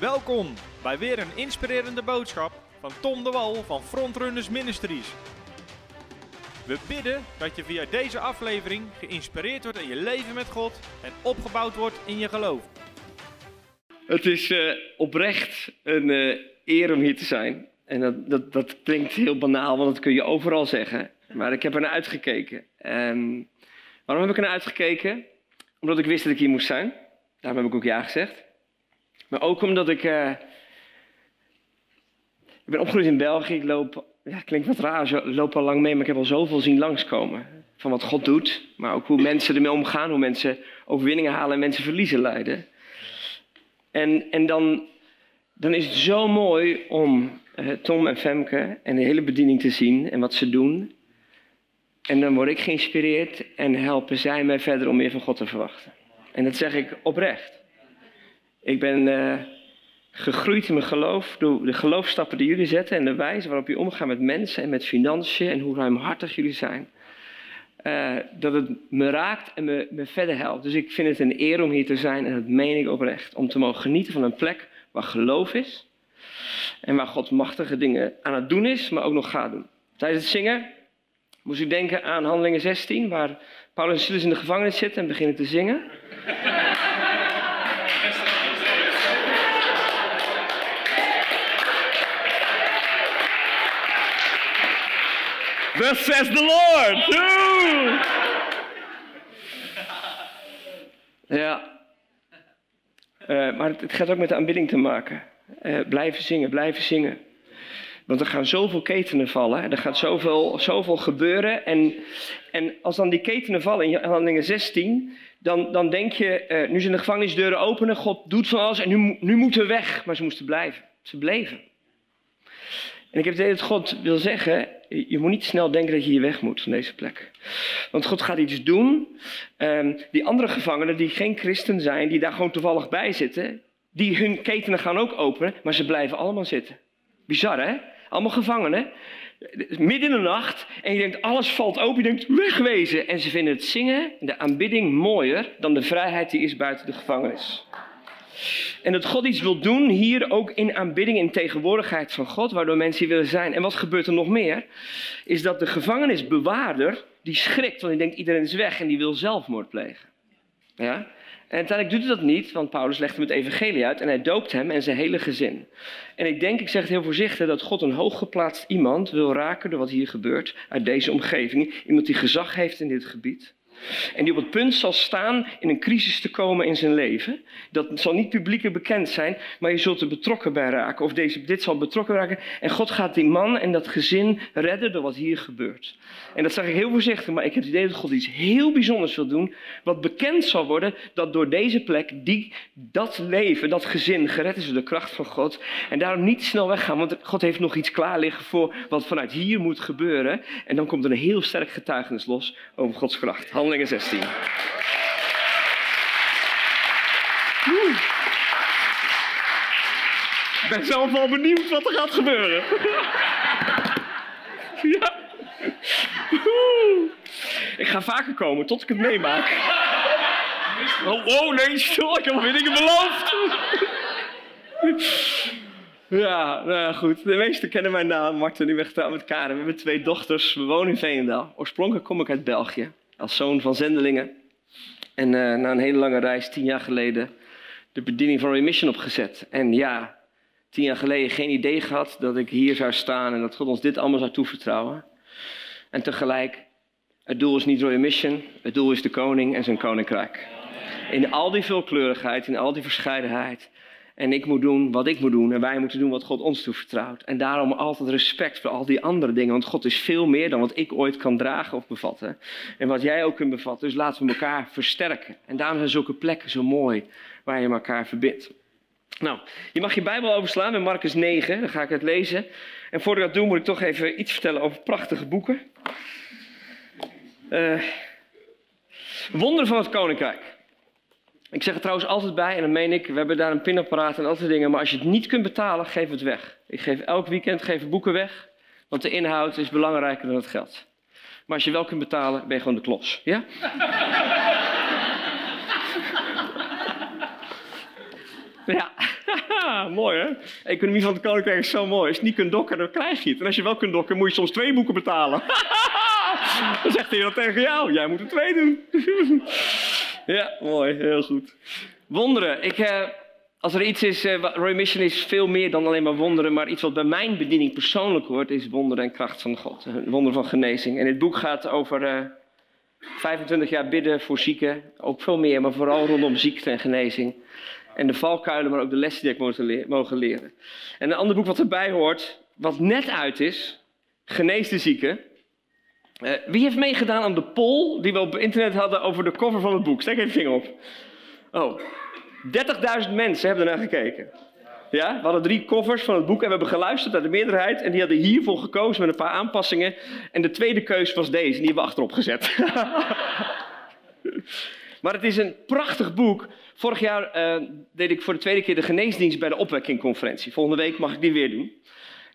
Welkom bij weer een inspirerende boodschap van Tom de Wal van Frontrunners Ministries. We bidden dat je via deze aflevering geïnspireerd wordt in je leven met God en opgebouwd wordt in je geloof. Het is uh, oprecht een uh, eer om hier te zijn. En dat, dat, dat, klinkt heel banaal, want dat kun je overal zeggen. Maar ik heb er naar uitgekeken. En waarom heb ik er naar uitgekeken? Omdat ik wist dat ik hier moest zijn. Daarom heb ik ook ja gezegd. Maar ook omdat ik. Uh, ik ben opgegroeid in België. Ik loop. Ja, klinkt wat raar, loop al lang mee, maar ik heb al zoveel zien langskomen. Van wat God doet, maar ook hoe mensen ermee omgaan, hoe mensen overwinningen halen en mensen verliezen lijden. En, en dan, dan is het zo mooi om uh, Tom en Femke en de hele bediening te zien en wat ze doen. En dan word ik geïnspireerd en helpen zij mij verder om meer van God te verwachten. En dat zeg ik oprecht. Ik ben uh, gegroeid in mijn geloof door de geloofstappen die jullie zetten en de wijze waarop je omgaat met mensen en met financiën en hoe ruimhartig jullie zijn. Uh, dat het me raakt en me, me verder helpt. Dus ik vind het een eer om hier te zijn en dat meen ik oprecht. Om te mogen genieten van een plek waar geloof is en waar God machtige dingen aan het doen is, maar ook nog gaat doen. Tijdens het zingen moest ik denken aan Handelingen 16, waar Paulus en Silas in de gevangenis zitten en beginnen te zingen. Thus says the Lord. Ja. Uh, maar het, gaat ook met de aanbidding te maken. Uh, blijven zingen, blijven zingen. Want er gaan zoveel ketenen vallen. Er gaat zoveel, zoveel gebeuren. En, en als dan die ketenen vallen in handelingen 16, dan, dan denk je, uh, nu zijn de gevangenisdeuren openen, God doet van alles en nu, nu moeten we weg. Maar ze moesten blijven. Ze bleven. En ik heb het idee dat God wil zeggen, je moet niet snel denken dat je hier weg moet van deze plek. Want God gaat iets doen. Um, die andere gevangenen die geen christen zijn, die daar gewoon toevallig bij zitten, die hun ketenen gaan ook openen, maar ze blijven allemaal zitten. Bizar hè? Allemaal gevangenen. Midden in de nacht en je denkt alles valt open, je denkt wegwezen. En ze vinden het zingen, de aanbidding mooier dan de vrijheid die is buiten de gevangenis. En dat God iets wil doen hier ook in aanbidding, in tegenwoordigheid van God, waardoor mensen hier willen zijn. En wat gebeurt er nog meer? Is dat de gevangenisbewaarder, die schrikt, want die denkt iedereen is weg en die wil zelfmoord plegen. Ja? En uiteindelijk doet hij dat niet, want Paulus legt hem het evangelie uit en hij doopt hem en zijn hele gezin. En ik denk, ik zeg het heel voorzichtig, dat God een hooggeplaatst iemand wil raken door wat hier gebeurt uit deze omgeving. Iemand die gezag heeft in dit gebied. En die op het punt zal staan in een crisis te komen in zijn leven. Dat zal niet publiek bekend zijn, maar je zult er betrokken bij raken. Of deze, dit zal betrokken raken. En God gaat die man en dat gezin redden door wat hier gebeurt. En dat zeg ik heel voorzichtig, maar ik heb het idee dat God iets heel bijzonders wil doen. Wat bekend zal worden dat door deze plek, die, dat leven, dat gezin gered is door de kracht van God. En daarom niet snel weggaan, want God heeft nog iets klaar liggen voor wat vanuit hier moet gebeuren. En dan komt er een heel sterk getuigenis los over Gods kracht. Handelingen 16. Oeh. Ik ben zelf wel benieuwd wat er gaat gebeuren. ja. Ik ga vaker komen tot ik het meemaak. Oh, oh nee, stil, ik heb weer dingen beloofd. Ja, nou goed. De meesten kennen mijn naam, Marten. Getrouwd met Karen. We hebben twee dochters. We wonen in Veenendaal. Oorspronkelijk kom ik uit België als zoon van zendelingen. En uh, na een hele lange reis, tien jaar geleden, de bediening van Remission opgezet. En ja, tien jaar geleden geen idee gehad dat ik hier zou staan en dat God ons dit allemaal zou toevertrouwen. En tegelijk, het doel is niet Royal Mission, het doel is de koning en zijn koninkrijk. In al die veelkleurigheid, in al die verscheidenheid. En ik moet doen wat ik moet doen. En wij moeten doen wat God ons toevertrouwt. En daarom altijd respect voor al die andere dingen. Want God is veel meer dan wat ik ooit kan dragen of bevatten. En wat jij ook kunt bevatten. Dus laten we elkaar versterken. En daarom zijn zulke plekken zo mooi waar je elkaar verbindt. Nou, je mag je Bijbel overslaan in Marcus 9. Dan ga ik het lezen. En voordat ik dat doe, moet ik toch even iets vertellen over prachtige boeken. Uh, Wonderen van het Koninkrijk. Ik zeg er trouwens altijd bij, en dan meen ik, we hebben daar een pinapparaat en al die dingen, maar als je het niet kunt betalen, geef het weg. Ik geef elk weekend geef boeken weg, want de inhoud is belangrijker dan het geld. Maar als je wel kunt betalen, ben je gewoon de klos. Ja? ja. mooi hè? Economie van het Koninkrijk is zo mooi. Als je niet kunt dokken, dan krijg je het. En als je wel kunt dokken, moet je soms twee boeken betalen. dan zegt hij dat tegen jou. Jij moet er twee doen. Ja, mooi. Heel goed. Wonderen. Ik, uh, als er iets is, uh, Roy Mission is veel meer dan alleen maar wonderen. Maar iets wat bij mijn bediening persoonlijk hoort, is wonderen en kracht van God. Wonderen van genezing. En dit boek gaat over... Uh, 25 jaar bidden voor zieken, ook veel meer, maar vooral rondom ziekte en genezing. En de valkuilen, maar ook de lessen die ik mogen leren. En een ander boek wat erbij hoort, wat net uit is, Genees de zieken. Uh, wie heeft meegedaan aan de poll die we op internet hadden over de cover van het boek? Steek even vinger op. Oh, 30.000 mensen hebben ernaar gekeken. Ja, we hadden drie covers van het boek en we hebben geluisterd naar de meerderheid. En die hadden hiervoor gekozen met een paar aanpassingen. En de tweede keus was deze, die hebben we achterop gezet. maar het is een prachtig boek. Vorig jaar uh, deed ik voor de tweede keer de geneesdienst bij de opwekkingconferentie. Volgende week mag ik die weer doen.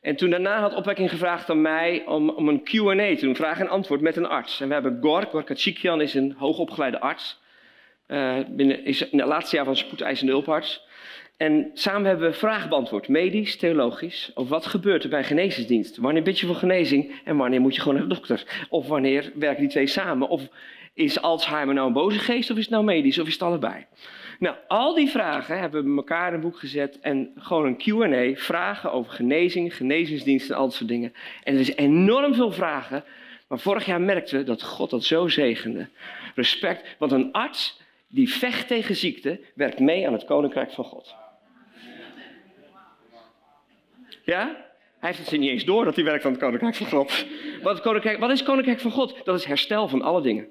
En toen daarna had opwekking gevraagd aan mij om, om een Q&A te doen, vraag en antwoord met een arts. En we hebben Gork Katsikian is een hoogopgeleide arts. Uh, binnen, is in het laatste jaar van spoedeisende hulparts. En samen hebben we vragen beantwoord, medisch, theologisch, over wat gebeurt er bij genezingsdienst. Wanneer bid je voor genezing en wanneer moet je gewoon naar de dokter? Of wanneer werken die twee samen? Of is Alzheimer nou een boze geest of is het nou medisch of is het allebei? Nou, al die vragen hebben we elkaar in een boek gezet en gewoon een Q&A, vragen over genezing, genezingsdiensten en al dat soort dingen. En er is enorm veel vragen, maar vorig jaar merkten we dat God dat zo zegende. Respect, want een arts die vecht tegen ziekte, werkt mee aan het koninkrijk van God. Ja? Hij heeft het niet eens door dat hij werkt aan het koninkrijk van God. Wat, koninkrijk, wat is koninkrijk van God? Dat is herstel van alle dingen.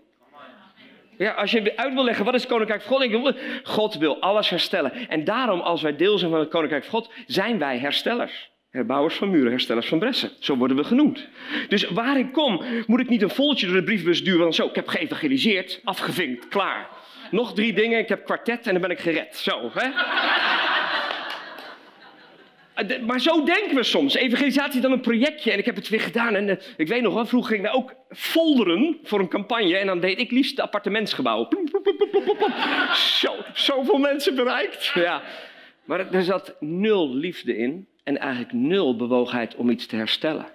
Ja, als je uit wil leggen wat is koninkrijk van God, God wil alles herstellen. En daarom, als wij deel zijn van het koninkrijk van God, zijn wij herstellers. Herbouwers van muren, herstellers van bressen. Zo worden we genoemd. Dus waar ik kom, moet ik niet een voltje door de briefbus duwen. Zo, ik heb geëvangeliseerd, afgevinkt, klaar. Nog drie dingen, ik heb kwartet en dan ben ik gered. Zo, hè? Eh, maar zo denken we soms. Evangelisatie is dan een projectje en ik heb het weer gedaan. En uh, ik weet nog wel, vroeger gingen we ook folderen voor een campagne. En dan deed ik liefst de appartementsgebouwen. Zo, zoveel mensen bereikt. Ja. Maar er zat nul liefde in en eigenlijk nul bewogenheid om iets te herstellen.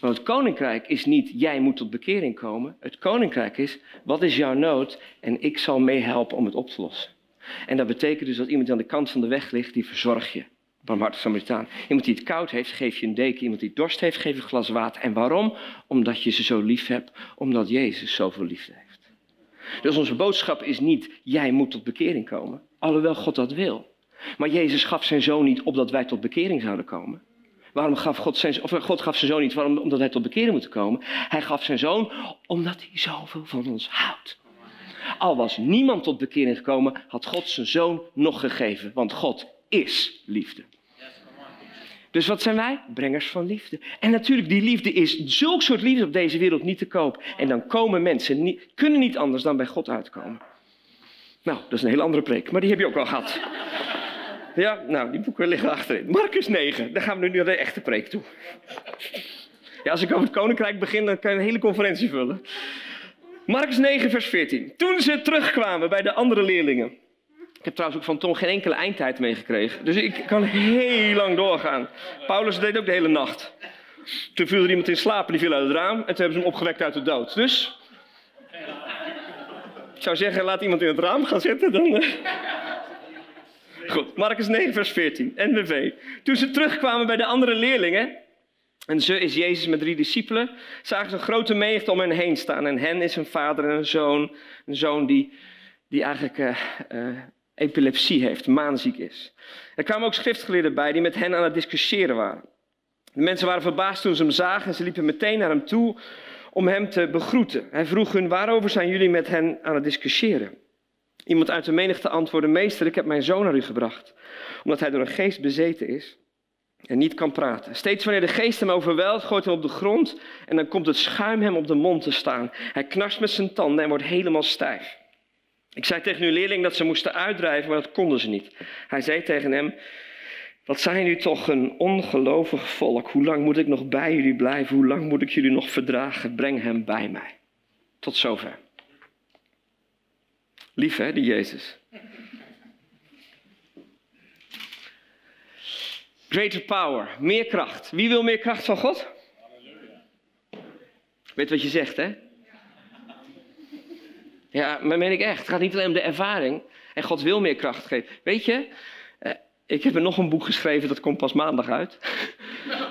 Want het koninkrijk is niet, jij moet tot bekering komen. Het koninkrijk is, wat is jouw nood en ik zal meehelpen om het op te lossen. En dat betekent dus dat iemand aan de kant van de weg ligt, die verzorg je barmhartige Samaritaan. Iemand die het koud heeft, geef je een deken. Iemand die dorst heeft, geef een glas water. En waarom? Omdat je ze zo lief hebt. Omdat Jezus zoveel liefde heeft. Dus onze boodschap is niet, jij moet tot bekering komen. Alhoewel God dat wil. Maar Jezus gaf zijn zoon niet opdat wij tot bekering zouden komen. Waarom gaf God zijn, of God gaf zijn zoon niet waarom, omdat wij tot bekering moeten komen? Hij gaf zijn zoon omdat hij zoveel van ons houdt. Al was niemand tot bekering gekomen, had God zijn zoon nog gegeven. Want God is liefde. Dus wat zijn wij? Brengers van liefde. En natuurlijk, die liefde is zulk soort liefde op deze wereld niet te koop. En dan komen mensen, niet, kunnen niet anders dan bij God uitkomen. Nou, dat is een heel andere preek, maar die heb je ook al gehad. Ja, nou, die boeken liggen achterin. Marcus 9, daar gaan we nu naar de echte preek toe. Ja, als ik over het koninkrijk begin, dan kan je een hele conferentie vullen. Marcus 9, vers 14. Toen ze terugkwamen bij de andere leerlingen heb trouwens ook van Tom geen enkele eindtijd meegekregen. Dus ik kan heel lang doorgaan. Paulus deed ook de hele nacht. Toen viel er iemand in slaap en die viel uit het raam. En toen hebben ze hem opgewekt uit de dood. Dus. Ik zou zeggen, laat iemand in het raam gaan zitten. Dan, uh... Goed, Marcus 9, vers 14. NWV. Toen ze terugkwamen bij de andere leerlingen. En ze is Jezus met drie discipelen. Zagen ze een grote menigte om hen heen staan. En hen is een vader en een zoon. Een zoon die, die eigenlijk uh, uh, epilepsie heeft, maanziek is. Er kwamen ook schriftgeleerden bij die met hen aan het discussiëren waren. De mensen waren verbaasd toen ze hem zagen en ze liepen meteen naar hem toe om hem te begroeten. Hij vroeg hun, waarover zijn jullie met hen aan het discussiëren? Iemand uit de menigte antwoordde, meester, ik heb mijn zoon naar u gebracht, omdat hij door een geest bezeten is en niet kan praten. Steeds wanneer de geest hem overweldigt, gooit hem op de grond en dan komt het schuim hem op de mond te staan. Hij knarst met zijn tanden en wordt helemaal stijf. Ik zei tegen uw leerling dat ze moesten uitdrijven, maar dat konden ze niet. Hij zei tegen hem, wat zijn u toch een ongelovig volk. Hoe lang moet ik nog bij jullie blijven? Hoe lang moet ik jullie nog verdragen? Breng hem bij mij. Tot zover. Lief hè, die Jezus. Greater power, meer kracht. Wie wil meer kracht van God? Weet wat je zegt, hè? Ja, maar meen ik echt. Het gaat niet alleen om de ervaring. En God wil meer kracht geven. Weet je, eh, ik heb er nog een boek geschreven, dat komt pas maandag uit.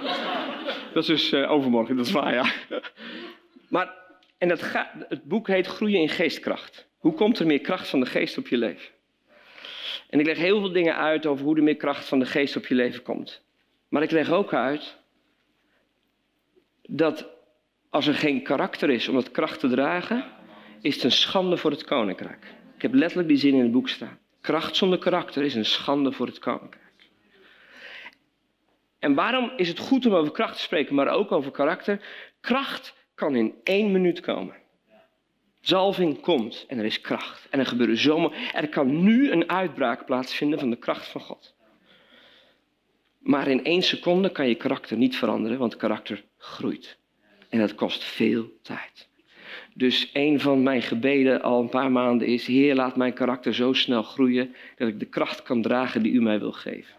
dat is dus uh, overmorgen, dat is waar, ja. maar, en dat het boek heet Groeien in Geestkracht. Hoe komt er meer kracht van de geest op je leven? En ik leg heel veel dingen uit over hoe er meer kracht van de geest op je leven komt. Maar ik leg ook uit dat als er geen karakter is om dat kracht te dragen, is het een schande voor het koninkrijk. Ik heb letterlijk die zin in het boek staan. Kracht zonder karakter is een schande voor het koninkrijk. En waarom is het goed om over kracht te spreken, maar ook over karakter? Kracht kan in één minuut komen. Zalving komt en er is kracht. En er gebeuren zomaar. Er kan nu een uitbraak plaatsvinden van de kracht van God. Maar in één seconde kan je karakter niet veranderen, want karakter groeit. En dat kost veel tijd. Dus een van mijn gebeden al een paar maanden is: Heer, laat mijn karakter zo snel groeien dat ik de kracht kan dragen die u mij wil geven.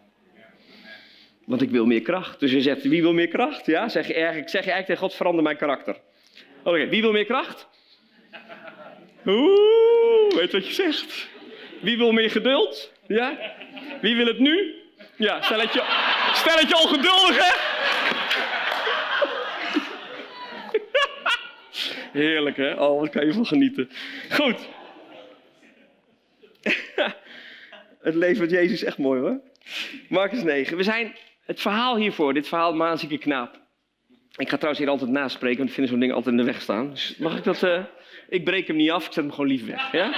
Want ik wil meer kracht. Dus je zegt: Wie wil meer kracht? Ja, zeg je eigenlijk, zeg eigenlijk tegen God: Verander mijn karakter. Oké, wie wil meer kracht? Oeh, weet wat je zegt. Wie wil meer geduld? Ja? Wie wil het nu? Ja, stel het je, stel ongeduldig, hè? Heerlijk, hè? Oh, wat kan je van genieten. Goed. het leven met Jezus is echt mooi, hoor. Marcus 9. We zijn het verhaal hiervoor, dit verhaal Maanzieke knaap. Ik ga trouwens hier altijd naspreken, want ik vind zo'n ding altijd in de weg staan. Dus mag ik dat... Uh... Ik breek hem niet af, ik zet hem gewoon lief weg. Ja?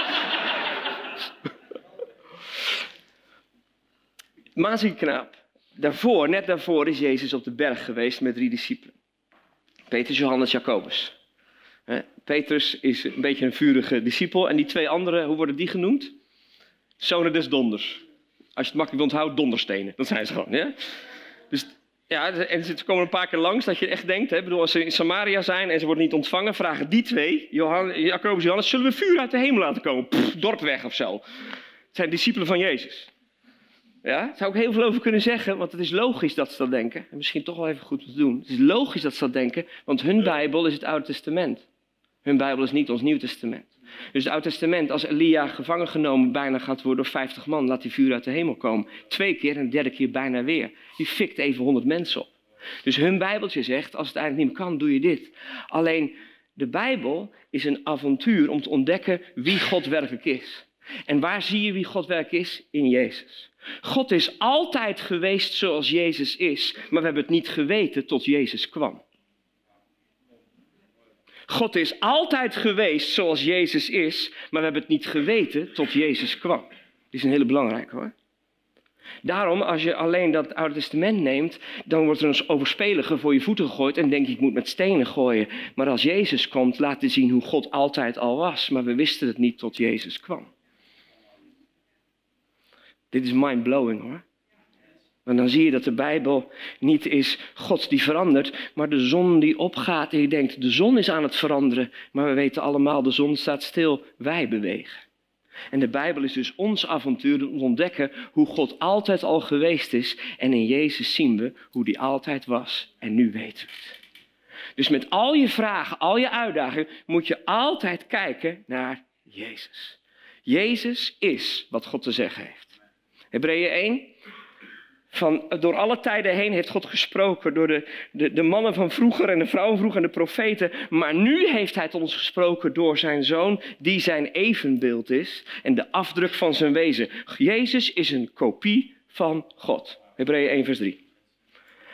Maanzieke knaap. Daarvoor, net daarvoor, is Jezus op de berg geweest met drie discipelen. Petrus, Johannes, Jacobus. Petrus is een beetje een vurige discipel. En die twee anderen, hoe worden die genoemd? Zonen des donders. Als je het makkelijk onthoudt, donderstenen. Dat zijn ze gewoon. Dus ja, en ze komen een paar keer langs dat je echt denkt. Hè, bedoel, als ze in Samaria zijn en ze worden niet ontvangen, vragen die twee, Johannes, Jacobus Johannes, zullen we vuur uit de hemel laten komen? Pff, dorp weg of zo. Het zijn discipelen van Jezus. Ja, daar zou ik heel veel over kunnen zeggen, want het is logisch dat ze dat denken. En misschien toch wel even goed te doen. Het is logisch dat ze dat denken, want hun Bijbel is het Oude Testament. Hun Bijbel is niet ons Nieuw Testament. Dus het Oude Testament, als Elia gevangen genomen bijna gaat worden door 50 man, laat die vuur uit de hemel komen. Twee keer en de derde keer bijna weer. Die fikt even 100 mensen op. Dus hun Bijbeltje zegt, als het eigenlijk niet kan, doe je dit. Alleen de Bijbel is een avontuur om te ontdekken wie God werkelijk is. En waar zie je wie God werkelijk is? In Jezus. God is altijd geweest zoals Jezus is, maar we hebben het niet geweten tot Jezus kwam. God is altijd geweest zoals Jezus is, maar we hebben het niet geweten tot Jezus kwam. Dit is een hele belangrijke hoor. Daarom, als je alleen dat Oude Testament neemt, dan wordt er een overspelige voor je voeten gegooid en denk je, ik moet met stenen gooien. Maar als Jezus komt, laat hij zien hoe God altijd al was, maar we wisten het niet tot Jezus kwam. Dit is mind-blowing hoor. En dan zie je dat de Bijbel niet is God die verandert, maar de zon die opgaat. En je denkt, de zon is aan het veranderen, maar we weten allemaal, de zon staat stil, wij bewegen. En de Bijbel is dus ons avontuur om te ontdekken hoe God altijd al geweest is. En in Jezus zien we hoe die altijd was en nu weten we het. Dus met al je vragen, al je uitdagingen, moet je altijd kijken naar Jezus. Jezus is wat God te zeggen heeft. Hebreeën 1, van, door alle tijden heen heeft God gesproken door de, de, de mannen van vroeger en de vrouwen vroeger en de profeten. Maar nu heeft hij tot ons gesproken door zijn zoon, die zijn evenbeeld is en de afdruk van zijn wezen. Jezus is een kopie van God. Hebreeën 1, vers 3.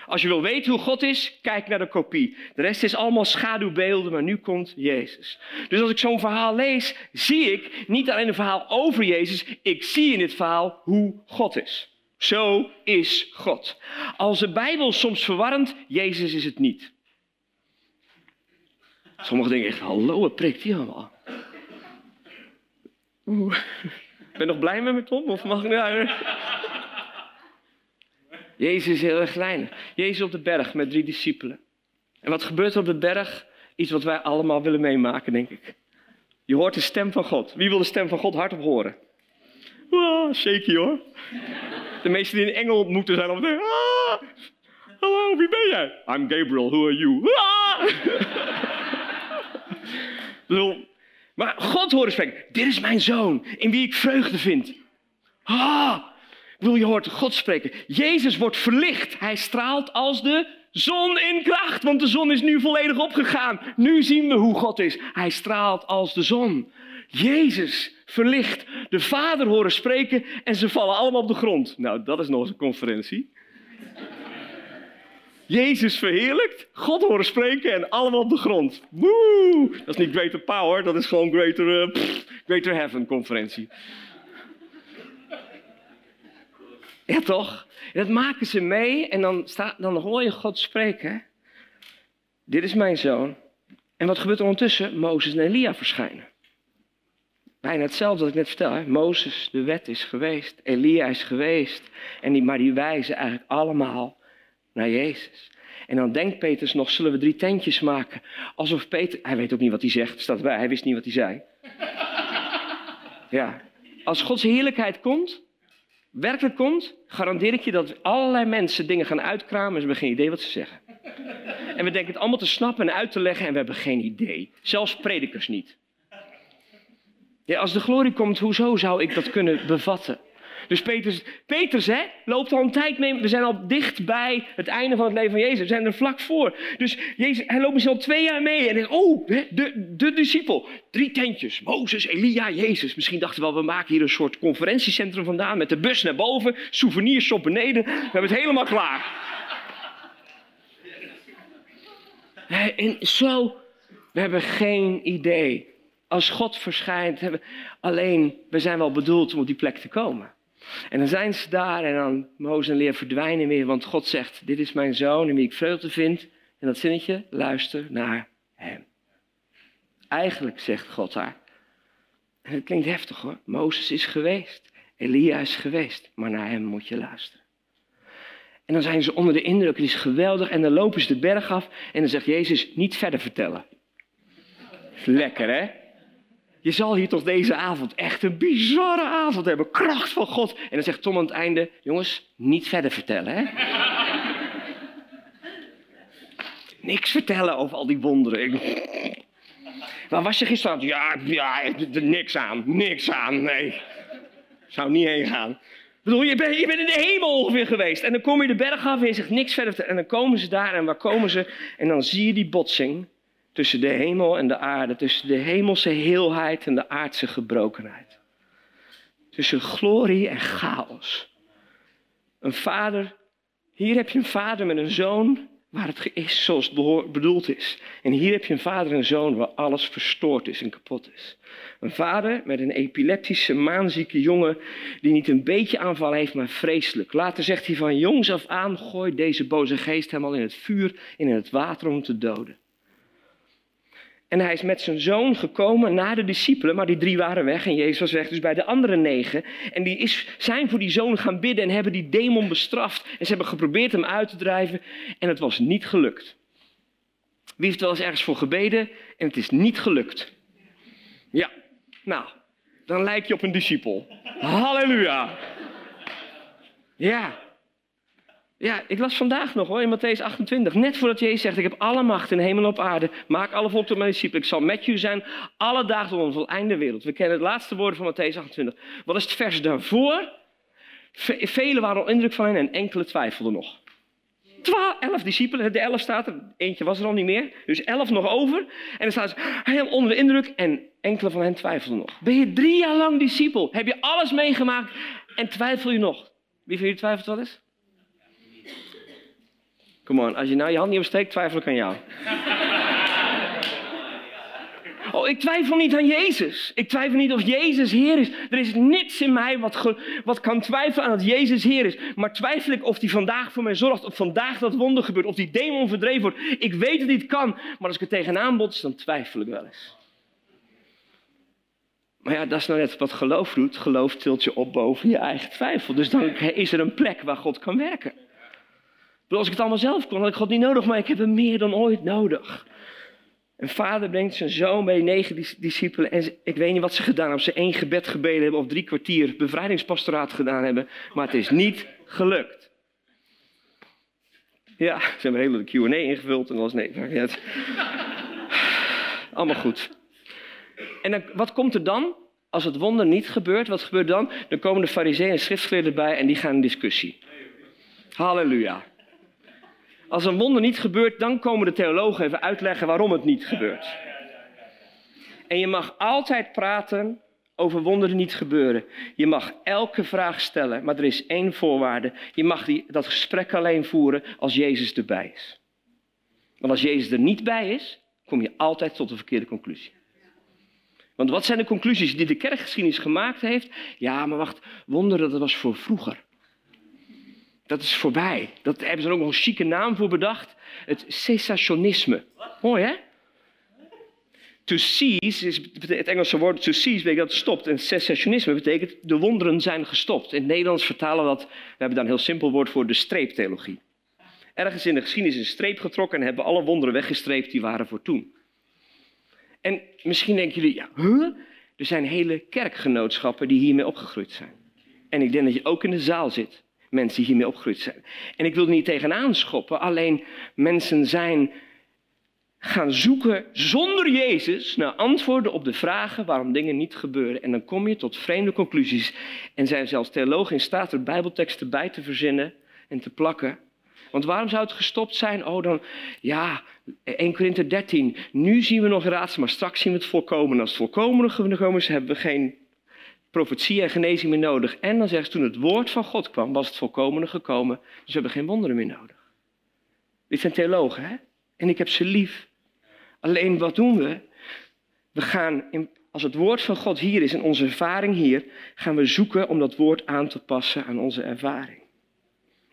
Als je wil weten hoe God is, kijk naar de kopie. De rest is allemaal schaduwbeelden, maar nu komt Jezus. Dus als ik zo'n verhaal lees, zie ik niet alleen een verhaal over Jezus, ik zie in dit verhaal hoe God is. Zo is God. Als de Bijbel soms verwarrend, Jezus is het niet. Sommigen denken echt, hallo, wat prikt hij allemaal? Oeh. Ben je nog blij met me, Tom? Of mag ik nou... Jezus is heel erg klein. Jezus op de berg met drie discipelen. En wat gebeurt er op de berg? Iets wat wij allemaal willen meemaken, denk ik. Je hoort de stem van God. Wie wil de stem van God hardop horen? Ah, shaky hoor. De meesten die een engel ontmoeten zijn dan ah, hallo, wie ben jij? I'm Gabriel, who are you? Ah. maar God horen spreken, dit is mijn zoon, in wie ik vreugde vind. Ah, wil je hoort God spreken. Jezus wordt verlicht, hij straalt als de zon in kracht, want de zon is nu volledig opgegaan. Nu zien we hoe God is. Hij straalt als de zon. Jezus verlicht, de Vader horen spreken en ze vallen allemaal op de grond. Nou, dat is nog eens een conferentie. Jezus verheerlijkt, God horen spreken en allemaal op de grond. Woe! Dat is niet greater power, dat is gewoon greater, uh, greater heaven conferentie. Ja, toch? dat maken ze mee en dan, staat, dan hoor je God spreken. Dit is mijn zoon. En wat gebeurt er ondertussen? Mozes en Elia verschijnen. Bijna hetzelfde wat ik net vertel. Mozes, de wet is geweest. Elia is geweest. En die, maar die wijzen eigenlijk allemaal naar Jezus. En dan denkt Petrus nog, zullen we drie tentjes maken? Alsof Peter, hij weet ook niet wat hij zegt, staat erbij, hij wist niet wat hij zei. Ja, als Gods heerlijkheid komt, werkelijk komt, garandeer ik je dat allerlei mensen dingen gaan uitkramen en ze hebben geen idee wat ze zeggen. En we denken het allemaal te snappen en uit te leggen en we hebben geen idee. Zelfs predikers niet. Ja, als de glorie komt, hoezo zou ik dat kunnen bevatten? Dus Petrus, Petrus hè, loopt al een tijd mee. We zijn al dicht bij het einde van het leven van Jezus. We zijn er vlak voor. Dus Jezus, hij loopt misschien al twee jaar mee. En denkt, oh, de, de discipel. Drie tentjes. Mozes, Elia, Jezus. Misschien dachten we wel, we maken hier een soort conferentiecentrum vandaan. Met de bus naar boven. Souvenirshop beneden. We hebben het helemaal klaar. En zo, we hebben geen idee. Als God verschijnt, alleen we zijn wel bedoeld om op die plek te komen. En dan zijn ze daar en dan Mozes en Leer verdwijnen weer, want God zegt, dit is mijn zoon in wie ik vreugde vind. En dat zinnetje, luister naar hem. Eigenlijk zegt God daar. En het klinkt heftig hoor. Mozes is geweest. Elia is geweest. Maar naar hem moet je luisteren. En dan zijn ze onder de indruk. Het is geweldig. En dan lopen ze de berg af. En dan zegt Jezus, niet verder vertellen. Lekker hè? Je zal hier toch deze avond echt een bizarre avond hebben. Kracht van God. En dan zegt Tom aan het einde: Jongens, niet verder vertellen, hè? Niks vertellen over al die wonderen. Waar was je gisteren? Ja, ja, niks aan. Niks aan. Nee. Zou niet heen gaan. Ik bedoel, je bent, in de hemel ongeveer geweest. En dan kom je de berg af en je zegt niks verder. En dan komen ze daar en waar komen ze? En dan zie je die botsing tussen de hemel en de aarde, tussen de hemelse heelheid en de aardse gebrokenheid. Tussen glorie en chaos. Een vader, hier heb je een vader met een zoon waar het is zoals het bedoeld is. En hier heb je een vader en zoon waar alles verstoord is en kapot is. Een vader met een epileptische, maanzieke jongen die niet een beetje aanval heeft, maar vreselijk. Later zegt hij van jongs af aan, gooi deze boze geest helemaal in het vuur en in het water om te doden. En hij is met zijn zoon gekomen naar de discipelen, maar die drie waren weg en Jezus was weg, dus bij de andere negen. En die is, zijn voor die zoon gaan bidden en hebben die demon bestraft. En ze hebben geprobeerd hem uit te drijven en het was niet gelukt. Wie heeft wel eens ergens voor gebeden en het is niet gelukt? Ja, nou, dan lijk je op een discipel. Halleluja. Ja, ja, ik las vandaag nog hoor, in Matthäus 28. Net voordat Jezus zegt, ik heb alle macht in hemel en op aarde. Maak alle volk tot mijn discipelen. Ik zal met je zijn alle dagen tot ons einde wereld. We kennen het laatste woorden van Matthäus 28. Wat is het vers daarvoor? Velen waren al indruk van hen en enkele twijfelden nog. Twaalf, elf discipelen, de elf staat er, eentje was er al niet meer. Dus elf nog over. En dan staat ze heel onder de indruk en enkele van hen twijfelden nog. Ben je drie jaar lang discipel? Heb je alles meegemaakt en twijfel je nog? Wie van jullie twijfelt wel eens? Come on, als je nou je hand niet opsteekt, twijfel ik aan jou. Oh, ik twijfel niet aan Jezus. Ik twijfel niet of Jezus Heer is. Er is niets in mij wat, wat kan twijfelen aan dat Jezus Heer is. Maar twijfel ik of hij vandaag voor mij zorgt, of vandaag dat wonder gebeurt, of die demon verdreven wordt. Ik weet dat hij het kan, maar als ik er tegenaan bots, dan twijfel ik wel eens. Maar ja, dat is nou net wat geloof doet. Geloof tilt je op boven je eigen twijfel. Dus dan is er een plek waar God kan werken als ik het allemaal zelf kon, had ik God niet nodig, maar ik heb hem meer dan ooit nodig. Een vader brengt zijn zoon bij negen discipelen. En ik weet niet wat ze gedaan hebben. Of ze één gebed gebeden hebben of drie kwartier bevrijdingspastoraat gedaan hebben. Maar het is niet gelukt. Ja, ze hebben een hele Q&A ingevuld en was nee. Allemaal goed. En wat komt er dan? Als het wonder niet gebeurt, wat gebeurt dan? Dan komen de fariseeën en schriftgeleerden bij en die gaan in discussie. Halleluja. Als een wonder niet gebeurt, dan komen de theologen even uitleggen waarom het niet gebeurt. En je mag altijd praten over wonderen niet gebeuren. Je mag elke vraag stellen, maar er is één voorwaarde. Je mag die, dat gesprek alleen voeren als Jezus erbij is. Want als Jezus er niet bij is, kom je altijd tot de verkeerde conclusie. Want wat zijn de conclusies die de kerkgeschiedenis gemaakt heeft? Ja, maar wacht, wonderen dat was voor vroeger. Dat is voorbij. Dat hebben ze er ook nog een chique naam voor bedacht. Het cessationisme. Mooi hè? To cease, is, het Engelse woord to cease betekent dat stopt. En cessationisme betekent de wonderen zijn gestopt. In het Nederlands vertalen we dat, we hebben daar een heel simpel woord voor, de streeptheologie. Ergens in de geschiedenis is een streep getrokken en hebben alle wonderen weggestreept die waren voor toen. En misschien denken jullie, ja, huh? Er zijn hele kerkgenootschappen die hiermee opgegroeid zijn. En ik denk dat je ook in de zaal zit mensen die hiermee opgegroeid zijn. En ik wil er niet tegenaan schoppen, alleen mensen zijn gaan zoeken zonder Jezus naar antwoorden op de vragen waarom dingen niet gebeuren. En dan kom je tot vreemde conclusies. En zijn zelfs theologen in staat er bijbelteksten bij te verzinnen en te plakken. Want waarom zou het gestopt zijn? Oh, dan, ja, 1 Korinther 13. Nu zien we nog raadsel, maar straks zien we het volkomen. Als het volkomen gekomen is, hebben we geen profetie en genezing meer nodig. En dan zegt ze, toen het woord van God kwam, was het volkomen gekomen. Dus we hebben geen wonderen meer nodig. Dit zijn theologen, hè? En ik heb ze lief. Alleen wat doen we? We gaan, in, als het woord van God hier is en onze ervaring hier, gaan we zoeken om dat woord aan te passen aan onze ervaring.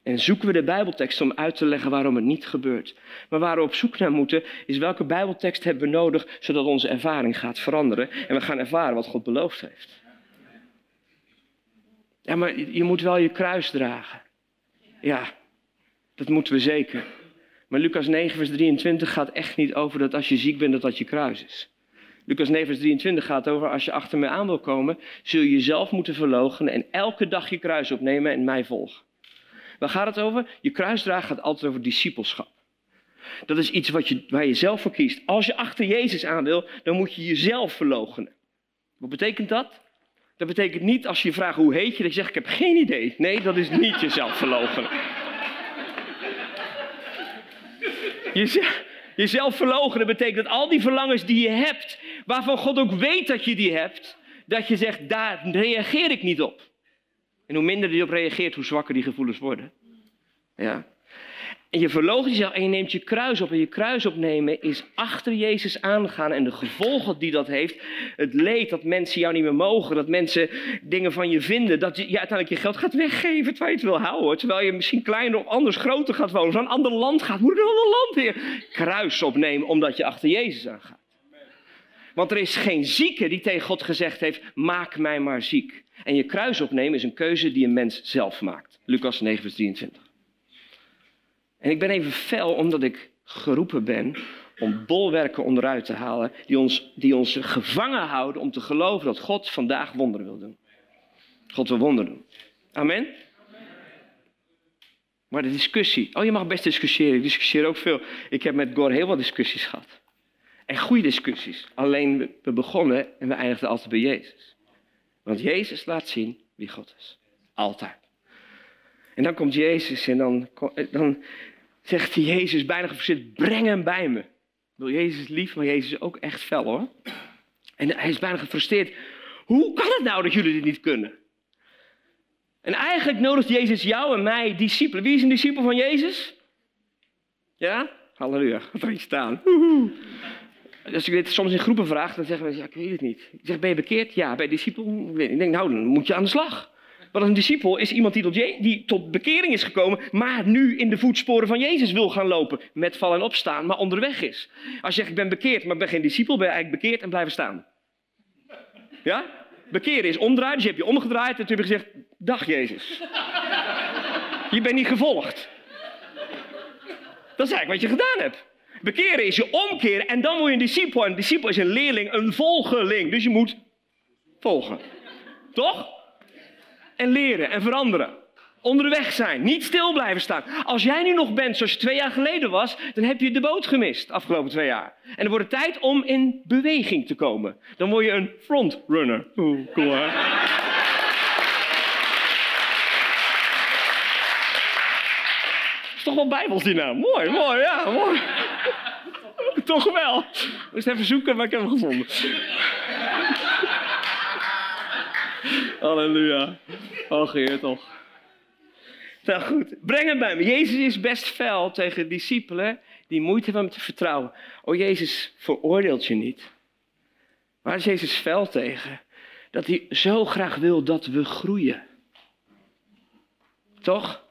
En zoeken we de Bijbeltekst om uit te leggen waarom het niet gebeurt. Maar waar we op zoek naar moeten, is welke Bijbeltekst hebben we nodig, zodat onze ervaring gaat veranderen en we gaan ervaren wat God beloofd heeft. Ja, maar je moet wel je kruis dragen. Ja, dat moeten we zeker. Maar Lucas 9, vers 23 gaat echt niet over dat als je ziek bent, dat dat je kruis is. Lucas 9, vers 23 gaat over als je achter mij aan wil komen, zul je jezelf moeten verloochenen en elke dag je kruis opnemen en mij volgen. Waar gaat het over? Je kruisdragen gaat altijd over discipelschap. Dat is iets wat je, waar je zelf voor kiest. Als je achter Jezus aan wil, dan moet je jezelf verloochenen. Wat betekent dat? Dat betekent niet als je je vraagt hoe heet je, dat je zegt ik heb geen idee. Nee, dat is niet jezelf verloochenen. jezelf verloochenen betekent dat al die verlangens die je hebt, waarvan God ook weet dat je die hebt, dat je zegt daar reageer ik niet op. En hoe minder je op reageert, hoe zwakker die gevoelens worden. Ja. En je verloogt jezelf en je neemt je kruis op. En je kruis opnemen is achter Jezus aangaan. En de gevolgen die dat heeft. Het leed dat mensen jou niet meer mogen. Dat mensen dingen van je vinden. Dat je, uiteindelijk je geld gaat weggeven terwijl je het wil houden. Terwijl je misschien kleiner of anders groter gaat wonen. Of een ander land gaat. Moet een ander land weer? Kruis opnemen omdat je achter Jezus aangaat. Want er is geen zieke die tegen God gezegd heeft: maak mij maar ziek. En je kruis opnemen is een keuze die een mens zelf maakt. Lucas 9, vers 23. En ik ben even fel omdat ik geroepen ben om bolwerken onderuit te halen die ons, die ons gevangen houden om te geloven dat God vandaag wonderen wil doen. God wil wonderen doen. Amen? Maar de discussie. Oh, je mag best discussiëren. Ik discussieer ook veel. Ik heb met Gor heel wat discussies gehad. En goede discussies. Alleen we begonnen en we eindigden altijd bij Jezus. Want Jezus laat zien wie God is. Altijd. En dan komt Jezus en dan, dan zegt Jezus bijna gefrustreerd, breng hem bij me. Wil Jezus lief, maar Jezus is ook echt fel hoor. En hij is bijna gefrustreerd. Hoe kan het nou dat jullie dit niet kunnen? En eigenlijk nodigt Jezus jou en mij discipelen. Wie is een discipel van Jezus? Ja? Halleluja, gaat er iets staan. Als ik dit soms in groepen vraag, dan zeggen we, ja, ik weet het niet. Ik zeg, ben je bekeerd? Ja, ben je discipel? Ik denk, nou, dan moet je aan de slag. Want een discipel is iemand die tot, die tot bekering is gekomen, maar nu in de voetsporen van Jezus wil gaan lopen. Met vallen en opstaan, maar onderweg is. Als je zegt, ik ben bekeerd, maar ben geen discipel, ben je eigenlijk bekeerd en blijven staan. Ja? Bekeren is omdraaien, dus je hebt je omgedraaid en toen heb je gezegd, dag Jezus. Je bent niet gevolgd. Dat is eigenlijk wat je gedaan hebt. Bekeren is je omkeren en dan word je een discipel. En een discipel is een leerling, een volgeling. Dus je moet volgen. Toch? En leren en veranderen. Onderweg zijn, niet stil blijven staan. Als jij nu nog bent zoals je twee jaar geleden was, dan heb je de boot gemist afgelopen twee jaar. En dan wordt het tijd om in beweging te komen. Dan word je een frontrunner. Oeh, cool hè? is toch wel bijbels die naam. Mooi, mooi, ja, mooi. toch wel. Ik moest even zoeken, maar ik heb hem gevonden. Halleluja. Oh, Geer toch. Nou goed, breng hem bij me. Jezus is best fel tegen discipelen die moeite hebben om te vertrouwen. Oh, Jezus veroordeelt je niet. Waar is Jezus fel tegen? Dat hij zo graag wil dat we groeien. Toch?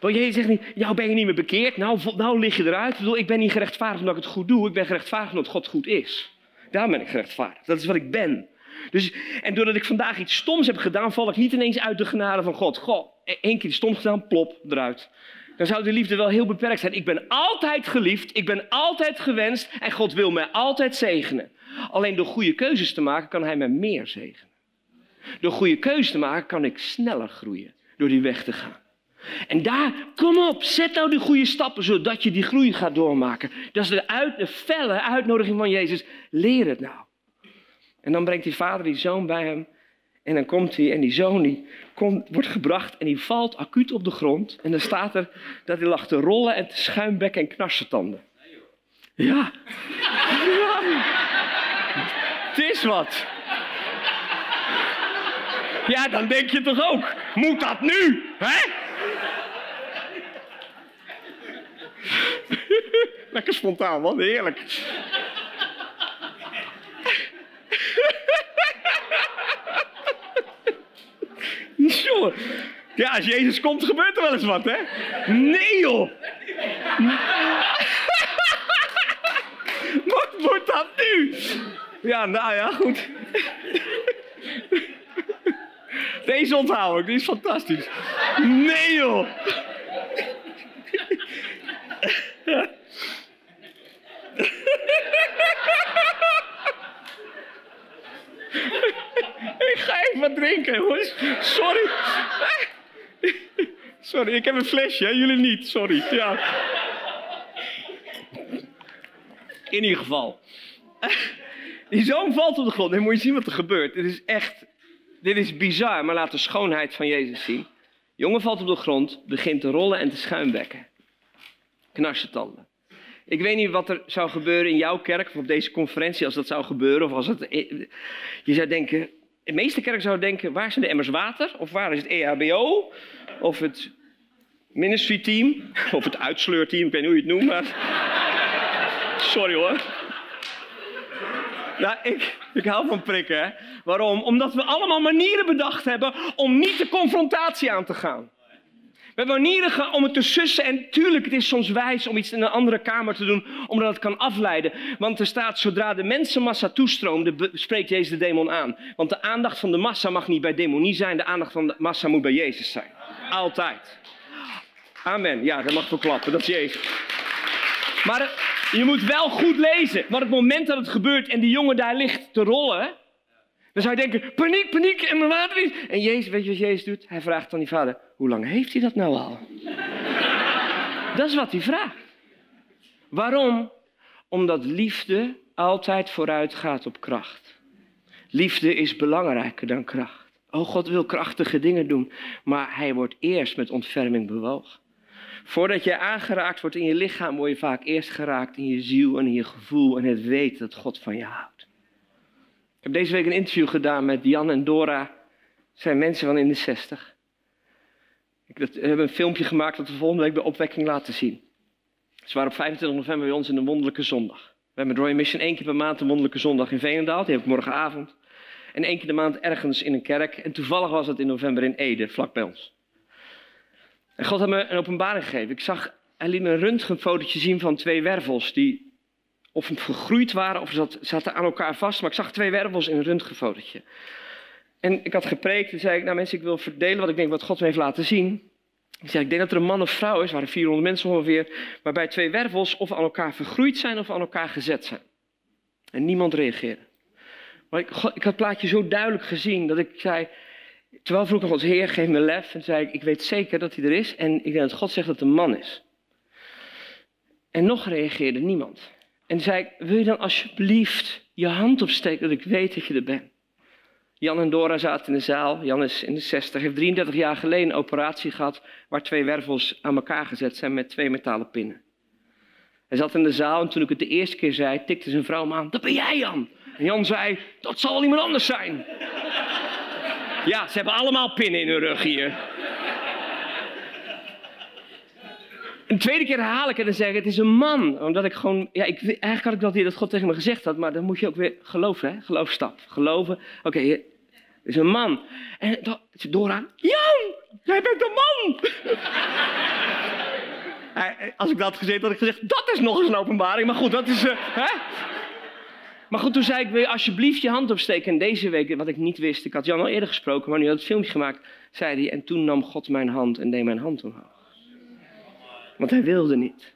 Want Jezus zegt niet, jou ben je niet meer bekeerd, nou, nou lig je eruit. Ik, bedoel, ik ben niet gerechtvaardigd omdat ik het goed doe, ik ben gerechtvaardigd omdat God goed is. Daar ben ik gerechtvaardigd, dat is wat ik ben. Dus, en doordat ik vandaag iets stoms heb gedaan, val ik niet ineens uit de genade van God. Goh, e- één keer stom gedaan, plop, eruit. Dan zou de liefde wel heel beperkt zijn. Ik ben altijd geliefd, ik ben altijd gewenst en God wil mij altijd zegenen. Alleen door goede keuzes te maken kan Hij mij meer zegenen. Door goede keuzes te maken kan ik sneller groeien door die weg te gaan. En daar, kom op, zet nou die goede stappen zodat je die groei gaat doormaken. Dat is de, uit, de felle uitnodiging van Jezus. Leer het nou. En dan brengt die vader die zoon bij hem. En dan komt hij en die zoon die komt, wordt gebracht en die valt acuut op de grond. En dan staat er dat hij lag te rollen en te schuimbekken en knarsetanden. Ja. ja. Het is wat. Ja, dan denk je toch ook, moet dat nu? Hè? Lekker spontaan, man. Heerlijk. Ja, als Jezus komt, gebeurt er wel eens wat, hè? Nee, joh. Wat wordt dat nu? Ja, nou ja, goed. Deze onthoud ik, die is fantastisch. Nee, joh. ik ga even drinken, jongens. Sorry. Sorry, ik heb een flesje, hè? jullie niet. Sorry. Ja. In ieder geval. Die zoon valt op de grond. En moet je zien wat er gebeurt. Dit is echt, dit is bizar, maar laat de schoonheid van Jezus zien. jongen valt op de grond, begint te rollen en te schuimbekken. Knarsetanden. Ik weet niet wat er zou gebeuren in jouw kerk of op deze conferentie als dat zou gebeuren. Of als het, je zou denken, de meeste kerken zouden denken, waar zijn de emmers water? Of waar is het EHBO? Of het ministry team? Of het uitsleurteam, ik weet niet hoe je het noemt, maar... Sorry hoor. Nou, ik, ik hou van prikken, hè. Waarom? Omdat we allemaal manieren bedacht hebben om niet de confrontatie aan te gaan. We hebben manieren om het te sussen. En tuurlijk, het is soms wijs om iets in een andere kamer te doen, omdat het kan afleiden. Want er staat, zodra de mensenmassa toestroomde, spreekt Jezus de demon aan. Want de aandacht van de massa mag niet bij demonie zijn, de aandacht van de massa moet bij Jezus zijn. Altijd. Amen. Ja, dat mag wel klappen, dat is Jezus. Maar je moet wel goed lezen. Want het moment dat het gebeurt en die jongen daar ligt te rollen, dan zou je denken, paniek, paniek en mijn water is. En Jezus, weet je wat Jezus doet? Hij vraagt aan die vader, hoe lang heeft hij dat nou al? dat is wat hij vraagt. Waarom? Omdat liefde altijd vooruit gaat op kracht. Liefde is belangrijker dan kracht. Oh, God wil krachtige dingen doen, maar hij wordt eerst met ontferming bewogen. Voordat je aangeraakt wordt in je lichaam, word je vaak eerst geraakt in je ziel en in je gevoel en het weten dat God van je houdt. Ik heb deze week een interview gedaan met Jan en Dora. Dat zijn mensen van in de 60. Ik heb een filmpje gemaakt dat we volgende week bij opwekking laten zien. Ze waren op 25 november bij ons in de Wonderlijke Zondag. We hebben Royal Mission één keer per maand een Wonderlijke Zondag in Veenendaal. Die heb ik morgenavond. En één keer de maand ergens in een kerk. En toevallig was het in november in Ede, vlak bij ons. En God had me een openbaring gegeven. Ik zag, hij liet me een röntgenfotootje zien van twee wervels die of gegroeid waren of ze zaten aan elkaar vast. Maar ik zag twee wervels in een röntgenfotootje. En ik had gepreekt en zei ik, nou mensen, ik wil verdelen wat ik denk wat God me heeft laten zien. Ik zei, ik denk dat er een man of vrouw is, waren 400 mensen ongeveer, waarbij twee wervels of aan elkaar vergroeid zijn of aan elkaar gezet zijn. En niemand reageerde. Maar ik, ik had het plaatje zo duidelijk gezien dat ik zei, terwijl vroeg nog als Heer, geef me lef. En zei ik, ik weet zeker dat hij er is en ik denk dat God zegt dat het een man is. En nog reageerde niemand. En zei wil je dan alsjeblieft je hand opsteken dat ik weet dat je er bent? Jan en Dora zaten in de zaal. Jan is in de 60, heeft 33 jaar geleden een operatie gehad waar twee wervels aan elkaar gezet zijn met twee metalen pinnen. Hij zat in de zaal en toen ik het de eerste keer zei, tikte zijn vrouw me aan. Dat ben jij Jan. En Jan zei, dat zal iemand anders zijn. ja, ze hebben allemaal pinnen in hun rug hier. Een tweede keer herhaal ik het en zeg het is een man. Omdat ik gewoon, ja, ik, eigenlijk had ik wel weer dat God tegen me gezegd had, maar dan moet je ook weer geloven, hè? Geloofstap. Geloven, oké, het is een man. En dan, Dora, Jan, jij bent een man. Als ik dat had gezegd, had ik gezegd, dat is nog eens een openbaring. Maar goed, dat is, uh, hè? Maar goed, toen zei ik, wil je alsjeblieft je hand opsteken. En deze week, wat ik niet wist, ik had Jan al eerder gesproken, maar nu had het filmpje gemaakt, zei hij, en toen nam God mijn hand en deed mijn hand omhoog. Want hij wilde niet.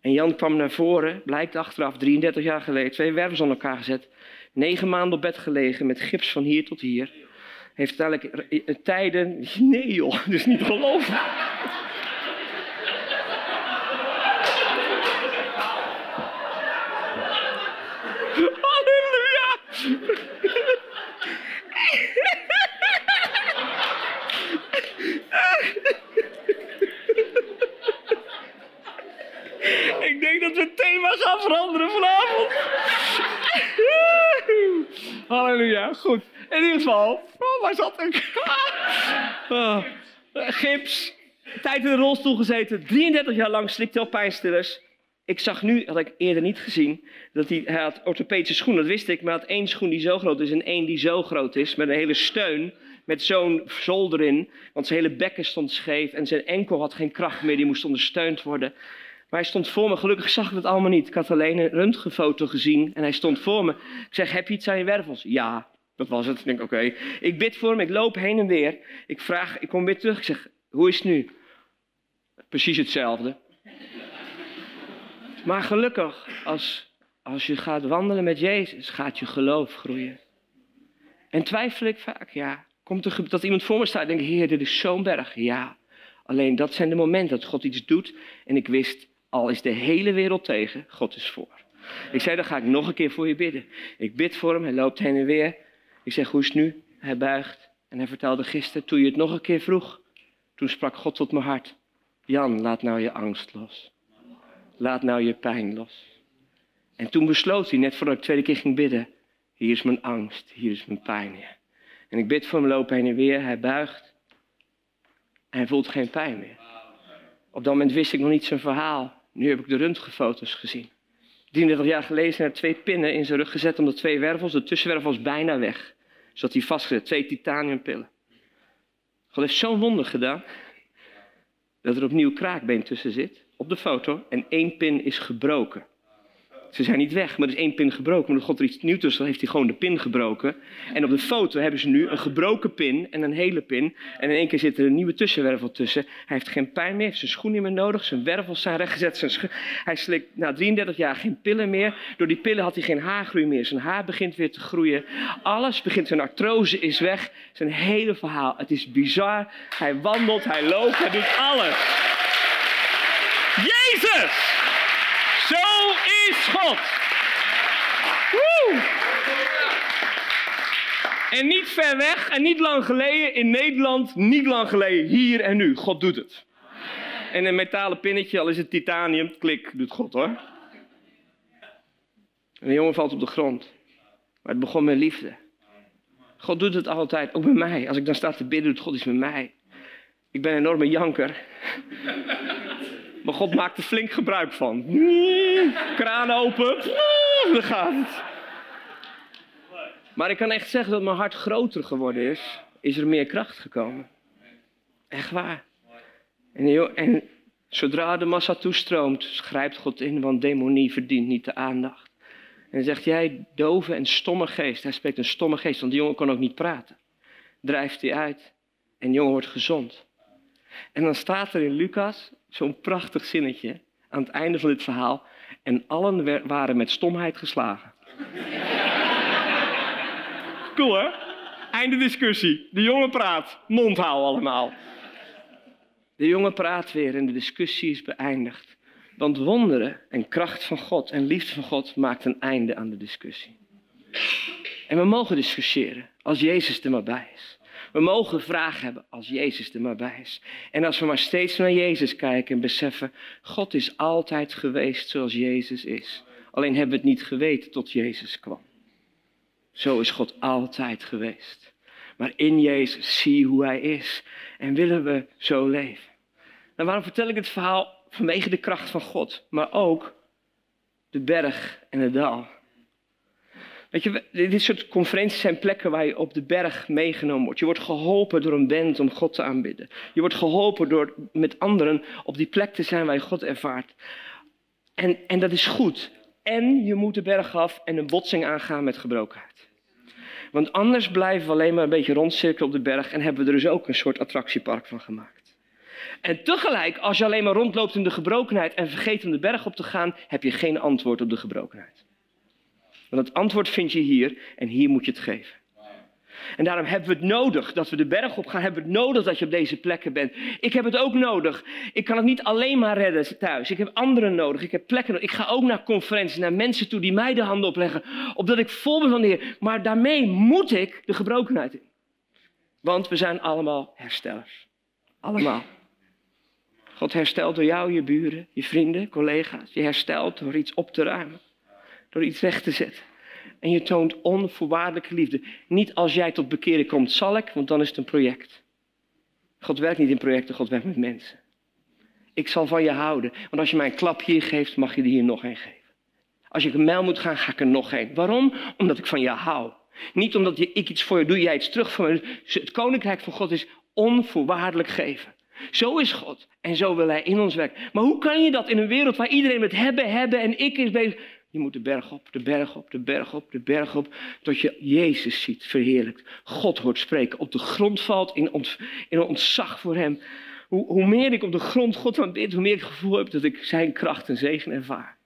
En Jan kwam naar voren, blijkt achteraf, 33 jaar geleden, twee wervels aan elkaar gezet. Negen maanden op bed gelegen met gips van hier tot hier. Heeft uiteindelijk tijden. Nee joh, dus niet geloven. Halleluja! Ik denk dat we het thema gaan veranderen vanavond. Halleluja, goed. In ieder geval, oh, waar zat ik? Oh, gips, tijd in de rolstoel gezeten, 33 jaar lang slikte op pijnstillers. Ik zag nu, had ik eerder niet gezien, dat hij, had orthopedische schoenen, dat wist ik, maar hij had één schoen die zo groot is en één die zo groot is, met een hele steun, met zo'n zool erin, want zijn hele bekken stond scheef en zijn enkel had geen kracht meer, die moest ondersteund worden. Maar hij stond voor me. Gelukkig zag ik het allemaal niet. Ik had alleen een röntgenfoto gezien en hij stond voor me. Ik zeg, heb je iets aan je wervels? Ja, dat was het. Ik denk, oké. Ik bid voor hem, ik loop heen en weer. Ik vraag, ik kom weer terug. Ik zeg, hoe is het nu? Precies hetzelfde. Maar gelukkig, als, als je gaat wandelen met Jezus, gaat je geloof groeien. En twijfel ik vaak, ja. Komt er dat iemand voor me staat en denk, heer, dit is zo'n berg. Ja. Alleen dat zijn de momenten dat God iets doet. En ik wist, al is de hele wereld tegen, God is voor. Ik zei, dan ga ik nog een keer voor je bidden. Ik bid voor hem, hij loopt heen en weer. Ik zeg, hoe is het nu? Hij buigt. En hij vertelde gisteren, toen je het nog een keer vroeg, toen sprak God tot mijn hart. Jan, laat nou je angst los. Laat nou je pijn los. En toen besloot hij, net voordat ik de tweede keer ging bidden, hier is mijn angst, hier is mijn pijn. En ik bid voor hem, loop heen en weer, hij buigt. En hij voelt geen pijn meer. Op dat moment wist ik nog niet zijn verhaal. Nu heb ik de röntgenfoto's gezien. 33 jaar geleden zijn er twee pinnen in zijn rug gezet om de twee wervels. De tussenwervel was bijna weg. Zodat hij vastgezet. Twee titaniumpillen. God heeft zo'n wonder gedaan. Dat er opnieuw kraakbeen tussen zit. Op de foto. En één pin is gebroken. Ze zijn niet weg, maar er is één pin gebroken. Maar God er iets nieuws tussen, heeft hij gewoon de pin gebroken. En op de foto hebben ze nu een gebroken pin en een hele pin. En in één keer zit er een nieuwe tussenwervel tussen. Hij heeft geen pijn meer, heeft zijn schoen niet meer nodig. Zijn wervels zijn rechtgezet. Zijn hij slikt na 33 jaar geen pillen meer. Door die pillen had hij geen haargroei meer. Zijn haar begint weer te groeien. Alles begint, zijn artrose is weg. Zijn hele verhaal. Het is bizar. Hij wandelt, hij loopt, hij doet alles. Jezus! God. Woe! En niet ver weg en niet lang geleden in Nederland, niet lang geleden, hier en nu. God doet het. En een metalen pinnetje, al is het titanium, klik, doet God hoor. En jongen valt op de grond. Maar het begon met liefde. God doet het altijd, ook met mij. Als ik dan sta te bidden, doet God iets met mij. Ik ben een enorme janker. Maar God maakt er flink gebruik van. Kraan open. Dan gaat het. Maar ik kan echt zeggen dat mijn hart groter geworden is. Is er meer kracht gekomen. Echt waar. En, en zodra de massa toestroomt, grijpt God in, want demonie verdient niet de aandacht. En zegt jij, dove en stomme geest. Hij spreekt een stomme geest, want die jongen kon ook niet praten. Drijft hij uit en de jongen wordt gezond. En dan staat er in Lucas zo'n prachtig zinnetje aan het einde van dit verhaal. En allen waren met stomheid geslagen. cool hè? Einde discussie. De jongen praat. Mond hou allemaal. De jongen praat weer en de discussie is beëindigd. Want wonderen en kracht van God en liefde van God maakt een einde aan de discussie. En we mogen discussiëren als Jezus er maar bij is. We mogen vragen hebben als Jezus er maar bij is. En als we maar steeds naar Jezus kijken en beseffen, God is altijd geweest zoals Jezus is. Alleen hebben we het niet geweten tot Jezus kwam. Zo is God altijd geweest. Maar in Jezus zie hoe Hij is en willen we zo leven. En waarom vertel ik het verhaal? Vanwege de kracht van God, maar ook de berg en het dal. Weet je, dit soort conferenties zijn plekken waar je op de berg meegenomen wordt. Je wordt geholpen door een band om God te aanbidden. Je wordt geholpen door met anderen op die plek te zijn waar je God ervaart. En, en dat is goed. En je moet de berg af en een botsing aangaan met gebrokenheid. Want anders blijven we alleen maar een beetje rondcirkelen op de berg en hebben we er dus ook een soort attractiepark van gemaakt. En tegelijk, als je alleen maar rondloopt in de gebrokenheid en vergeet om de berg op te gaan, heb je geen antwoord op de gebrokenheid. Want het antwoord vind je hier en hier moet je het geven. En daarom hebben we het nodig dat we de berg op gaan. Hebben we het nodig dat je op deze plekken bent. Ik heb het ook nodig. Ik kan het niet alleen maar redden thuis. Ik heb anderen nodig. Ik heb plekken nodig. Ik ga ook naar conferenties, naar mensen toe die mij de handen opleggen. Opdat ik vol ben van de Heer. Maar daarmee moet ik de gebrokenheid in. Want we zijn allemaal herstellers. Allemaal. God herstelt door jou, je buren, je vrienden, collega's. Je herstelt door iets op te ruimen door iets weg te zetten. En je toont onvoorwaardelijke liefde. Niet als jij tot bekeren komt, zal ik, want dan is het een project. God werkt niet in projecten, God werkt met mensen. Ik zal van je houden. Want als je mij een klap hier geeft, mag je er hier nog een geven. Als ik een mijl moet gaan, ga ik er nog een. Waarom? Omdat ik van je hou. Niet omdat ik iets voor je doe, jij iets terug voor me. Het koninkrijk van God is onvoorwaardelijk geven. Zo is God en zo wil Hij in ons werken. Maar hoe kan je dat in een wereld waar iedereen met hebben, hebben en ik is bezig? Je moet de berg op, de berg op, de berg op, de berg op. Tot je Jezus ziet, verheerlijkt. God hoort spreken. Op de grond valt in, ont, ontzag voor Hem. Hoe, hoe meer ik op de grond God aanbid, hoe meer ik het gevoel heb dat ik Zijn kracht en zegen ervaar.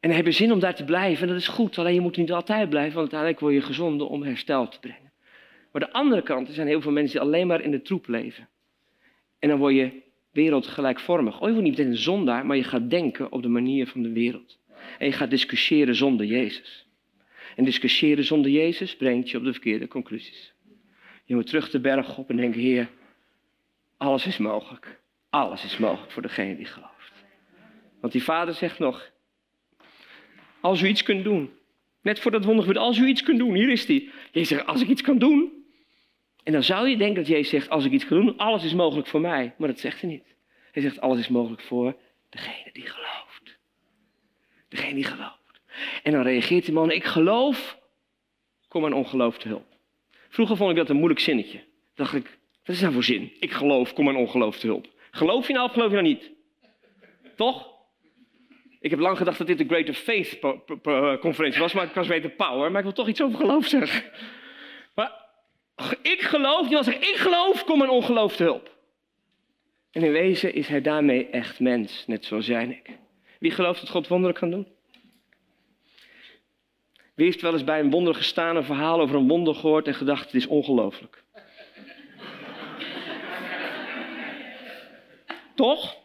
En heb je zin om daar te blijven. En dat is goed. Alleen je moet niet altijd blijven, want uiteindelijk word je gezonden om herstel te brengen. Maar de andere kant, er zijn heel veel mensen die alleen maar in de troep leven. En dan word je wereldgelijkvormig. Oh, je wordt niet meteen een zondaar, maar je gaat denken op de manier van de wereld. En je gaat discussiëren zonder Jezus. En discussiëren zonder Jezus brengt je op de verkeerde conclusies. Je moet terug de berg op en denken, Heer, alles is mogelijk. Alles is mogelijk voor degene die gelooft. Want die vader zegt nog, als u iets kunt doen. Net voor dat wonder als u iets kunt doen, hier is die. Jezus zegt, als ik iets kan doen. En dan zou je denken dat Jezus zegt, als ik iets kan doen, alles is mogelijk voor mij. Maar dat zegt hij niet. Hij zegt, alles is mogelijk voor degene die gelooft. Degene die gelooft. En dan reageert die man, ik geloof, kom aan ongeloof te hulp. Vroeger vond ik dat een moeilijk zinnetje. dacht ik, wat is nou voor zin? Ik geloof, kom aan ongeloof te hulp. Geloof je nou of geloof je nou niet? Toch? Ik heb lang gedacht dat dit de Greater Faith conferentie was, maar het was beter power. Maar ik wil toch iets over geloof zeggen. Maar ik geloof, die was zeggen, ik geloof, kom aan ongeloof te hulp. En in wezen is hij daarmee echt mens, net zoals jij en ik. Wie gelooft dat God wonderen kan doen? Wie heeft wel eens bij een wonder gestaan, een verhaal over een wonder gehoord en gedacht, het is ongelooflijk? Toch?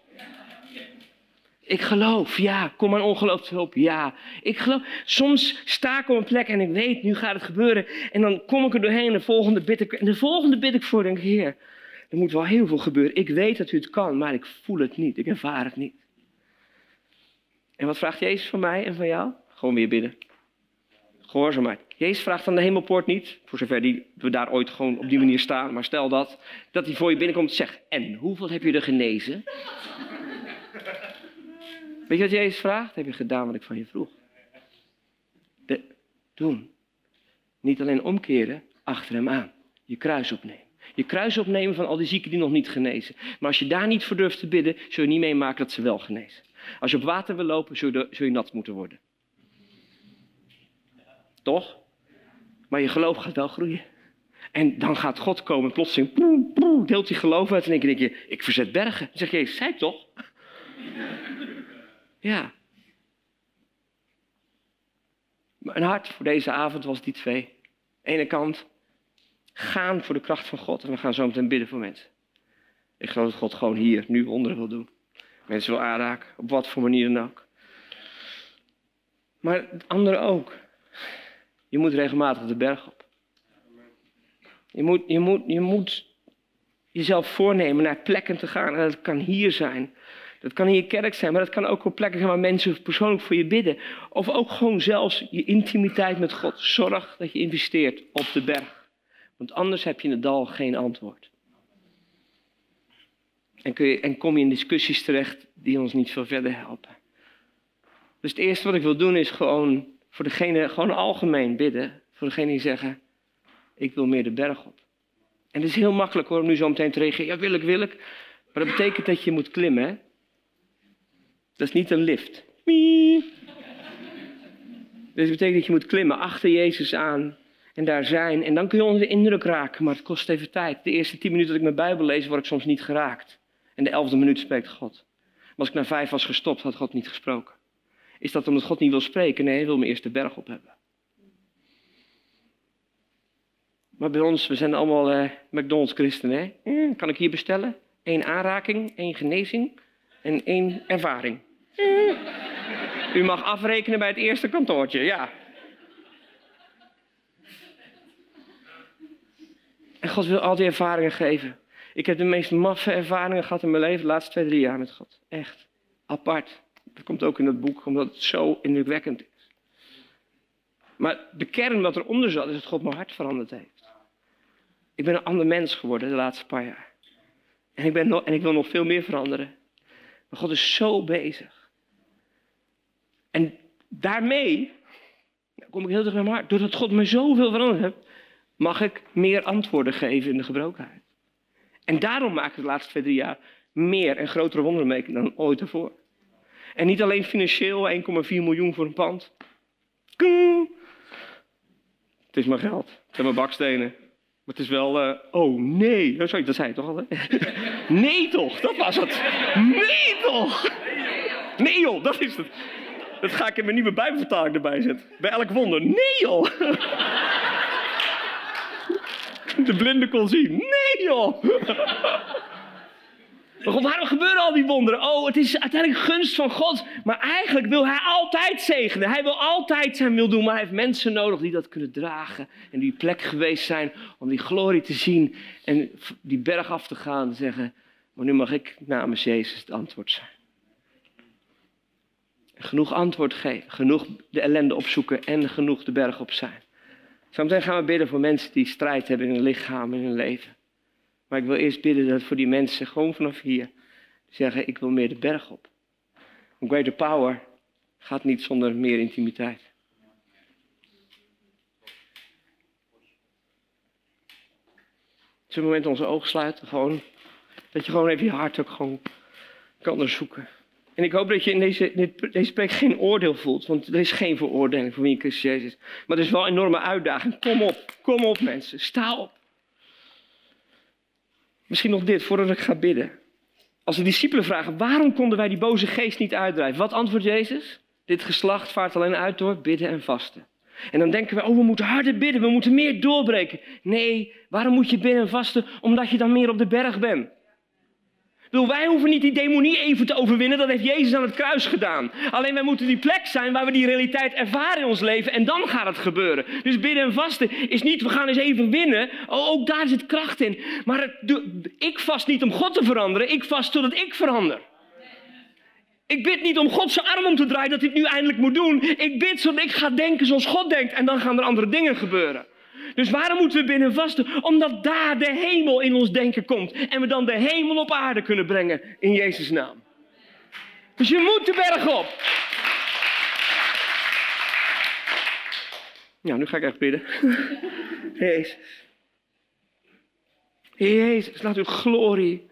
Ik geloof, ja. Kom aan ongeloof te hulp, ja. Ik geloof. Soms sta ik op een plek en ik weet, nu gaat het gebeuren. En dan kom ik er doorheen en de volgende bid ik, de volgende bid ik voor. denk Heer, er moet wel heel veel gebeuren. Ik weet dat u het kan, maar ik voel het niet. Ik ervaar het niet. En wat vraagt Jezus van mij en van jou? Gewoon weer bidden. Gehoorzaamheid. Jezus vraagt aan de hemelpoort niet, voor zover die, we daar ooit gewoon op die manier staan, maar stel dat, dat hij voor je binnenkomt en zegt, en hoeveel heb je er genezen? Weet je wat Jezus vraagt? Heb je gedaan wat ik van je vroeg? De, doen. Niet alleen omkeren, achter hem aan. Je kruis opnemen. Je kruis opnemen van al die zieken die nog niet genezen. Maar als je daar niet voor durft te bidden, zul je niet meemaken dat ze wel genezen. Als je op water wil lopen, zul je, je nat moeten worden. Toch? Maar je geloof gaat wel groeien. En dan gaat God komen, plotseling deelt hij geloof uit. En dan denk je, ik verzet bergen. Dan zeg je, zei toch? ja. Mijn hart voor deze avond was die twee. Ene kant, gaan voor de kracht van God. En we gaan zo meteen bidden voor mensen. Ik geloof dat God gewoon hier, nu wonderen wil doen. Mensen wil aanraken, op wat voor manier dan ook. Maar het andere ook. Je moet regelmatig de berg op. Je moet, je, moet, je moet jezelf voornemen naar plekken te gaan. En dat kan hier zijn. Dat kan in je kerk zijn, maar dat kan ook op plekken zijn waar mensen persoonlijk voor je bidden. Of ook gewoon zelfs je intimiteit met God. Zorg dat je investeert op de berg. Want anders heb je in het dal geen antwoord. En, en kom je in discussies terecht die ons niet veel verder helpen. Dus het eerste wat ik wil doen is gewoon voor degene, gewoon algemeen bidden. Voor degene die zeggen, ik wil meer de berg op. En het is heel makkelijk hoor, om nu zo meteen te reageren. Ja, wil ik, wil ik. Maar dat betekent dat je moet klimmen. Dat is niet een lift. Dus dat betekent dat je moet klimmen achter Jezus aan en daar zijn. En dan kun je onder de indruk raken, maar het kost even tijd. De eerste tien minuten dat ik mijn Bijbel lees, word ik soms niet geraakt. En de elfde minuut spreekt God. Maar als ik na vijf was gestopt, had God niet gesproken. Is dat omdat God niet wil spreken? Nee, hij wil me eerst de berg op hebben. Maar bij ons, we zijn allemaal uh, McDonald's christenen. Hè? kan ik hier bestellen? Eén aanraking, één genezing en één ervaring. U mag afrekenen bij het eerste kantoortje, ja. En God wil al die ervaringen geven. Ik heb de meest maffe ervaringen gehad in mijn leven de laatste twee, drie jaar met God. Echt. Apart. Dat komt ook in het boek, omdat het zo indrukwekkend is. Maar de kern wat eronder zat, is dat God mijn hart veranderd heeft. Ik ben een ander mens geworden de laatste paar jaar. En ik, ben nog, en ik wil nog veel meer veranderen. Maar God is zo bezig. En daarmee, nou kom ik heel terug naar mijn hart, doordat God me zoveel veranderd heeft, mag ik meer antwoorden geven in de gebrokenheid. En daarom maak ik de laatste twee, drie jaar meer en grotere wonderen mee dan ooit ervoor. En niet alleen financieel, 1,4 miljoen voor een pand. Het is mijn geld. Het zijn mijn bakstenen. Maar het is wel, uh, oh nee, oh, sorry, dat zei je toch al, nee toch, dat was het. Nee toch. Nee joh, dat is het. Dat ga ik in mijn nieuwe bijbelvertaling erbij zetten. Bij elk wonder, nee joh. De blinde kon zien, nee joh. Maar waarom gebeuren al die wonderen? Oh, het is uiteindelijk gunst van God. Maar eigenlijk wil hij altijd zegenen. Hij wil altijd zijn wil doen. Maar hij heeft mensen nodig die dat kunnen dragen. En die plek geweest zijn om die glorie te zien. En die berg af te gaan en zeggen. Maar nu mag ik namens Jezus het antwoord zijn. Genoeg antwoord geven. Genoeg de ellende opzoeken. En genoeg de berg op zijn. Zometeen gaan we bidden voor mensen die strijd hebben in hun lichaam en in hun leven. Maar ik wil eerst bidden dat voor die mensen gewoon vanaf hier zeggen: Ik wil meer de berg op. Een greater power gaat niet zonder meer intimiteit. Zullen we moment onze ogen sluiten? Gewoon, dat je gewoon even je hart ook gewoon kan onderzoeken. En ik hoop dat je in deze, dit, deze preek geen oordeel voelt, want er is geen veroordeling voor wie in Christus Jezus Maar het is wel een enorme uitdaging. Kom op, kom op mensen, sta op. Misschien nog dit, voordat ik ga bidden. Als de discipelen vragen, waarom konden wij die boze geest niet uitdrijven? Wat antwoordt Jezus? Dit geslacht vaart alleen uit door bidden en vasten. En dan denken we, oh we moeten harder bidden, we moeten meer doorbreken. Nee, waarom moet je bidden en vasten? Omdat je dan meer op de berg bent wij hoeven niet die demonie even te overwinnen, dat heeft Jezus aan het kruis gedaan. Alleen wij moeten die plek zijn waar we die realiteit ervaren in ons leven en dan gaat het gebeuren. Dus bidden en vasten is niet, we gaan eens even winnen, oh, ook daar zit kracht in. Maar het, ik vast niet om God te veranderen, ik vast totdat ik verander. Ik bid niet om God zijn arm om te draaien dat hij het nu eindelijk moet doen. Ik bid zodat ik ga denken zoals God denkt en dan gaan er andere dingen gebeuren. Dus waarom moeten we binnen vasten? Omdat daar de hemel in ons denken komt. En we dan de hemel op aarde kunnen brengen in Jezus' naam. Dus je moet de berg op. Nou, nu ga ik echt bidden. Jezus. Jezus, laat uw glorie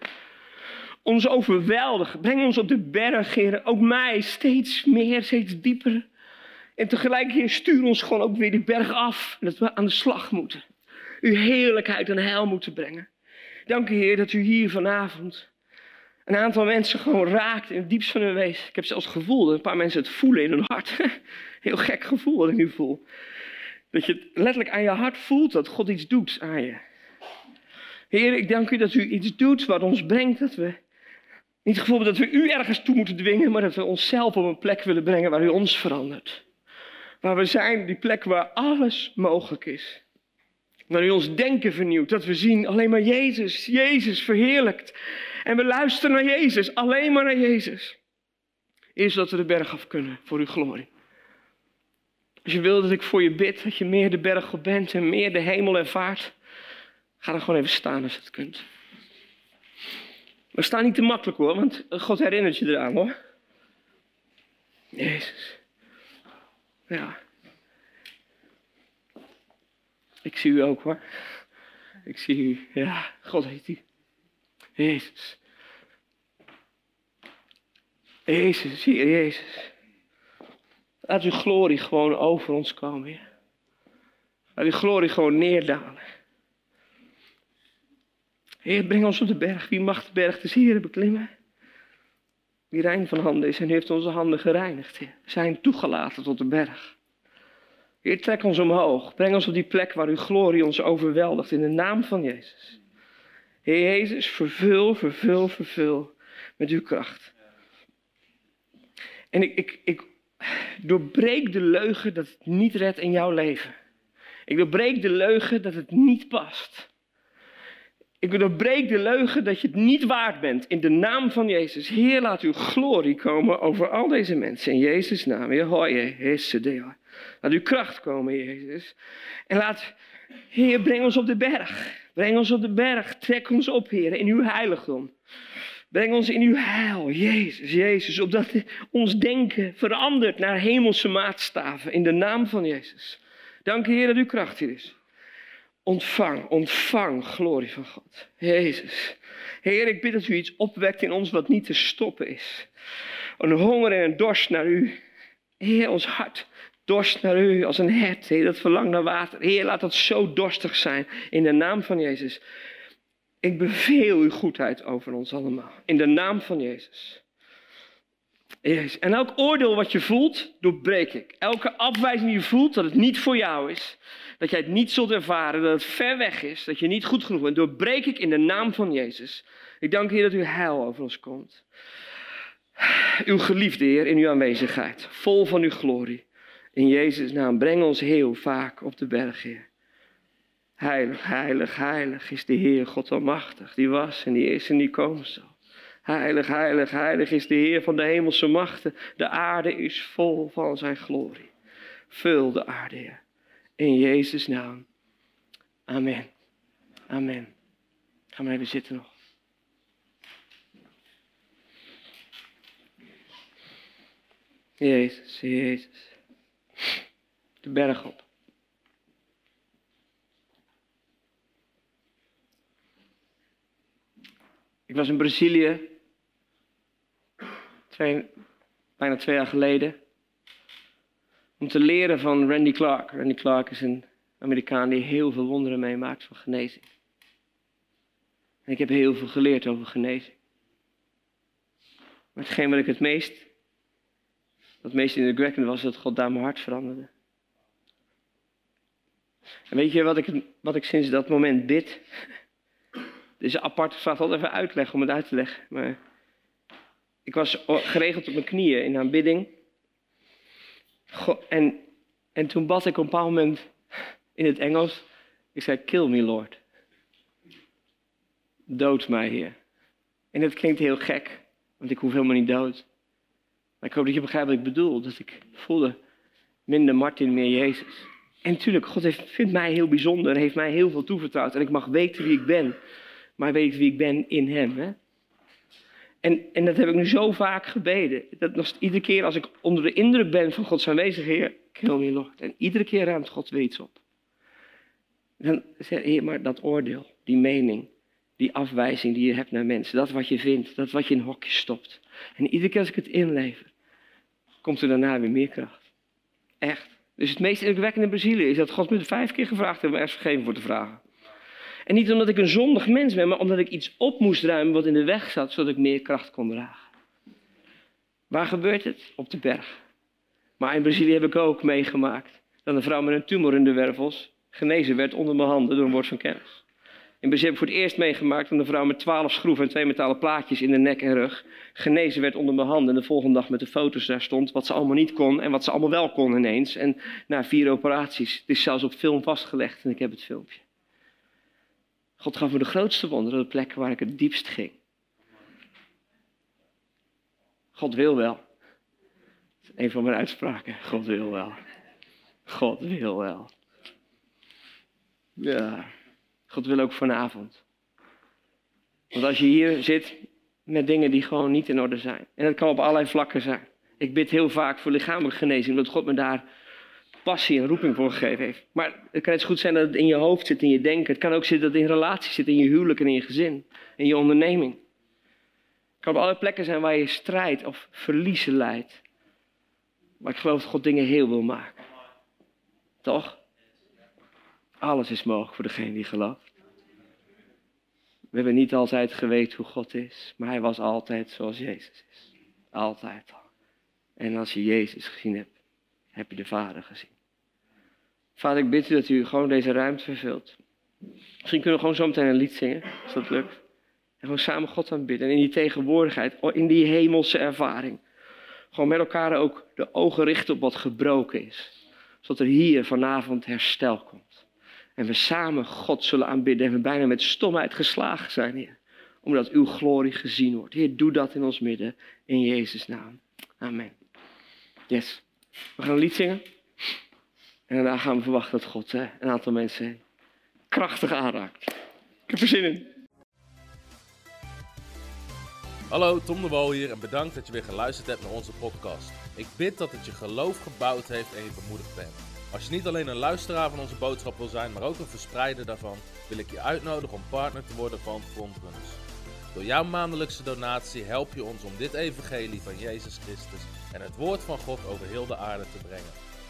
ons overweldigen. Breng ons op de berg, Heer. Ook mij steeds meer, steeds dieper. En tegelijk, Heer, stuur ons gewoon ook weer die berg af. Dat we aan de slag moeten. uw heerlijkheid en heil moeten brengen. Dank u, Heer, dat u hier vanavond een aantal mensen gewoon raakt in het diepst van hun wezen. Ik heb zelfs het gevoel dat een paar mensen het voelen in hun hart. Heel gek gevoel wat ik nu voel. Dat je het letterlijk aan je hart voelt dat God iets doet aan je. Heer, ik dank u dat u iets doet wat ons brengt dat we niet het gevoel dat we u ergens toe moeten dwingen, maar dat we onszelf op een plek willen brengen waar u ons verandert. Waar we zijn, die plek waar alles mogelijk is. Waar u ons denken vernieuwt, dat we zien alleen maar Jezus, Jezus verheerlijkt. En we luisteren naar Jezus, alleen maar naar Jezus. Eerst dat we de berg af kunnen voor uw glorie. Als je wil dat ik voor je bid, dat je meer de berg op bent en meer de hemel ervaart, ga dan gewoon even staan als het kunt. We staan niet te makkelijk hoor, want God herinnert je eraan hoor. Jezus. Ja. Ik zie u ook hoor. Ik zie u. Ja, God heet u. Jezus. Jezus, Heer Jezus. Laat uw glorie gewoon over ons komen. Laat uw glorie gewoon neerdalen. Heer, breng ons op de berg. Wie mag de berg des Heren beklimmen? Wie rein van handen is en heeft onze handen gereinigd. Zijn toegelaten tot de berg. Heer, trek ons omhoog. Breng ons op die plek waar uw glorie ons overweldigt. In de naam van Jezus. Heer Jezus, vervul, vervul, vervul met uw kracht. En ik, ik, ik doorbreek de leugen dat het niet redt in jouw leven. Ik doorbreek de leugen dat het niet past. Ik doorbreek de leugen dat je het niet waard bent. In de naam van Jezus. Heer, laat uw glorie komen over al deze mensen. In Jezus' naam. Laat uw kracht komen, Jezus. En laat, Heer, breng ons op de berg. Breng ons op de berg. Trek ons op, Heer, in uw heiligdom. Breng ons in uw heil, Jezus, Jezus, opdat ons denken verandert naar hemelse maatstaven. In de naam van Jezus. Dank Heer dat uw kracht hier is. Ontvang, ontvang glorie van God. Jezus. Heer, ik bid dat u iets opwekt in ons wat niet te stoppen is. Een honger en een dorst naar u. Heer, ons hart dorst naar u als een hert. Heer, dat verlangt naar water. Heer, laat dat zo dorstig zijn. In de naam van Jezus. Ik beveel uw goedheid over ons allemaal. In de naam van Jezus. Jezus. En elk oordeel wat je voelt, doorbreek ik. Elke afwijzing die je voelt dat het niet voor jou is. Dat jij het niet zult ervaren, dat het ver weg is, dat je niet goed genoeg bent. Doorbreek ik in de naam van Jezus. Ik dank Heer dat uw heil over ons komt. Uw geliefde Heer in uw aanwezigheid. Vol van uw glorie. In Jezus' naam breng ons heel vaak op de berg, Heer. Heilig, heilig, heilig is de Heer God Almachtig. Die was en die is en die komen zal. Heilig, heilig, heilig is de Heer van de hemelse machten. De aarde is vol van zijn glorie. Vul de aarde, Heer. In Jezus' naam. Amen. Amen. Ga maar even zitten nog. Jezus, Jezus. De berg op. Ik was in Brazilië, twee, bijna twee jaar geleden, om te leren van Randy Clark. Randy Clark is een Amerikaan die heel veel wonderen meemaakt van genezing. En ik heb heel veel geleerd over genezing. Maar hetgeen wat ik het meest, wat het meest indrukwekkend was, dat God daar mijn hart veranderde. En weet je wat ik, wat ik sinds dat moment bid? Het is apart, ik zal het even uitleggen om het uit te leggen. Maar ik was geregeld op mijn knieën in aanbidding. En, en toen bad ik op een bepaald moment in het Engels. Ik zei, kill me Lord. Dood mij, Heer. En het klinkt heel gek, want ik hoef helemaal niet dood. Maar ik hoop dat je begrijpt wat ik bedoel. Dat ik voelde, minder Martin, meer Jezus. En natuurlijk, God heeft, vindt mij heel bijzonder, heeft mij heel veel toevertrouwd. En ik mag weten wie ik ben maar weet wie ik ben in Hem. Hè? En, en dat heb ik nu zo vaak gebeden. Dat nog, iedere keer als ik onder de indruk ben van Gods aanwezigheid, kill me Lord. En iedere keer ruimt God weer iets op. Dan zeg Heer, maar dat oordeel, die mening, die afwijzing die je hebt naar mensen, dat wat je vindt, dat wat je in een hokje stopt. En iedere keer als ik het inlever, komt er daarna weer meer kracht. Echt. Dus het meest indrukwekkende in Brazilië is dat God me vijf keer gevraagd heeft om ergens vergeving voor te vragen. En niet omdat ik een zondig mens ben, maar omdat ik iets op moest ruimen wat in de weg zat, zodat ik meer kracht kon dragen. Waar gebeurt het? Op de berg. Maar in Brazilië heb ik ook meegemaakt dat een vrouw met een tumor in de wervels genezen werd onder mijn handen door een woord van kennis. In Brazilië heb ik voor het eerst meegemaakt dat een vrouw met twaalf schroeven en twee metalen plaatjes in de nek en rug genezen werd onder mijn handen. En de volgende dag met de foto's daar stond wat ze allemaal niet kon en wat ze allemaal wel kon ineens. En na vier operaties. Het is zelfs op film vastgelegd en ik heb het filmpje. God gaf me de grootste wonderen de plekken waar ik het diepst ging. God wil wel. Dat is een van mijn uitspraken. God wil wel. God wil wel. Ja. God wil ook vanavond. Want als je hier zit met dingen die gewoon niet in orde zijn. En dat kan op allerlei vlakken zijn. Ik bid heel vaak voor lichamelijke genezing, omdat God me daar passie en roeping voor gegeven heeft. Maar het kan eens goed zijn dat het in je hoofd zit, in je denken. Het kan ook zitten dat het in relaties zit, in je huwelijk en in je gezin, in je onderneming. Het kan op alle plekken zijn waar je strijd of verliezen leidt. Maar ik geloof dat God dingen heel wil maken. Toch? Alles is mogelijk voor degene die gelooft. We hebben niet altijd geweten hoe God is, maar Hij was altijd zoals Jezus is. Altijd al. En als je Jezus gezien hebt, heb je de Vader gezien. Vader, ik bid u dat u gewoon deze ruimte vervult. Misschien kunnen we gewoon zo meteen een lied zingen, als dat lukt. En gewoon samen God aanbidden. En in die tegenwoordigheid, in die hemelse ervaring. Gewoon met elkaar ook de ogen richten op wat gebroken is. Zodat er hier vanavond herstel komt. En we samen God zullen aanbidden en we bijna met stomheid geslagen zijn, Heer. Omdat uw glorie gezien wordt. Heer, doe dat in ons midden. In Jezus' naam. Amen. Yes. We gaan een lied zingen. En daarna gaan we verwachten dat God hè, een aantal mensen krachtig aanraakt. Ik heb er zin in. Hallo, Tom de Wol hier en bedankt dat je weer geluisterd hebt naar onze podcast. Ik bid dat het je geloof gebouwd heeft en je bemoedigd bent. Als je niet alleen een luisteraar van onze boodschap wil zijn, maar ook een verspreider daarvan, wil ik je uitnodigen om partner te worden van Frontrunners. Door jouw maandelijkse donatie help je ons om dit evangelie van Jezus Christus en het woord van God over heel de aarde te brengen.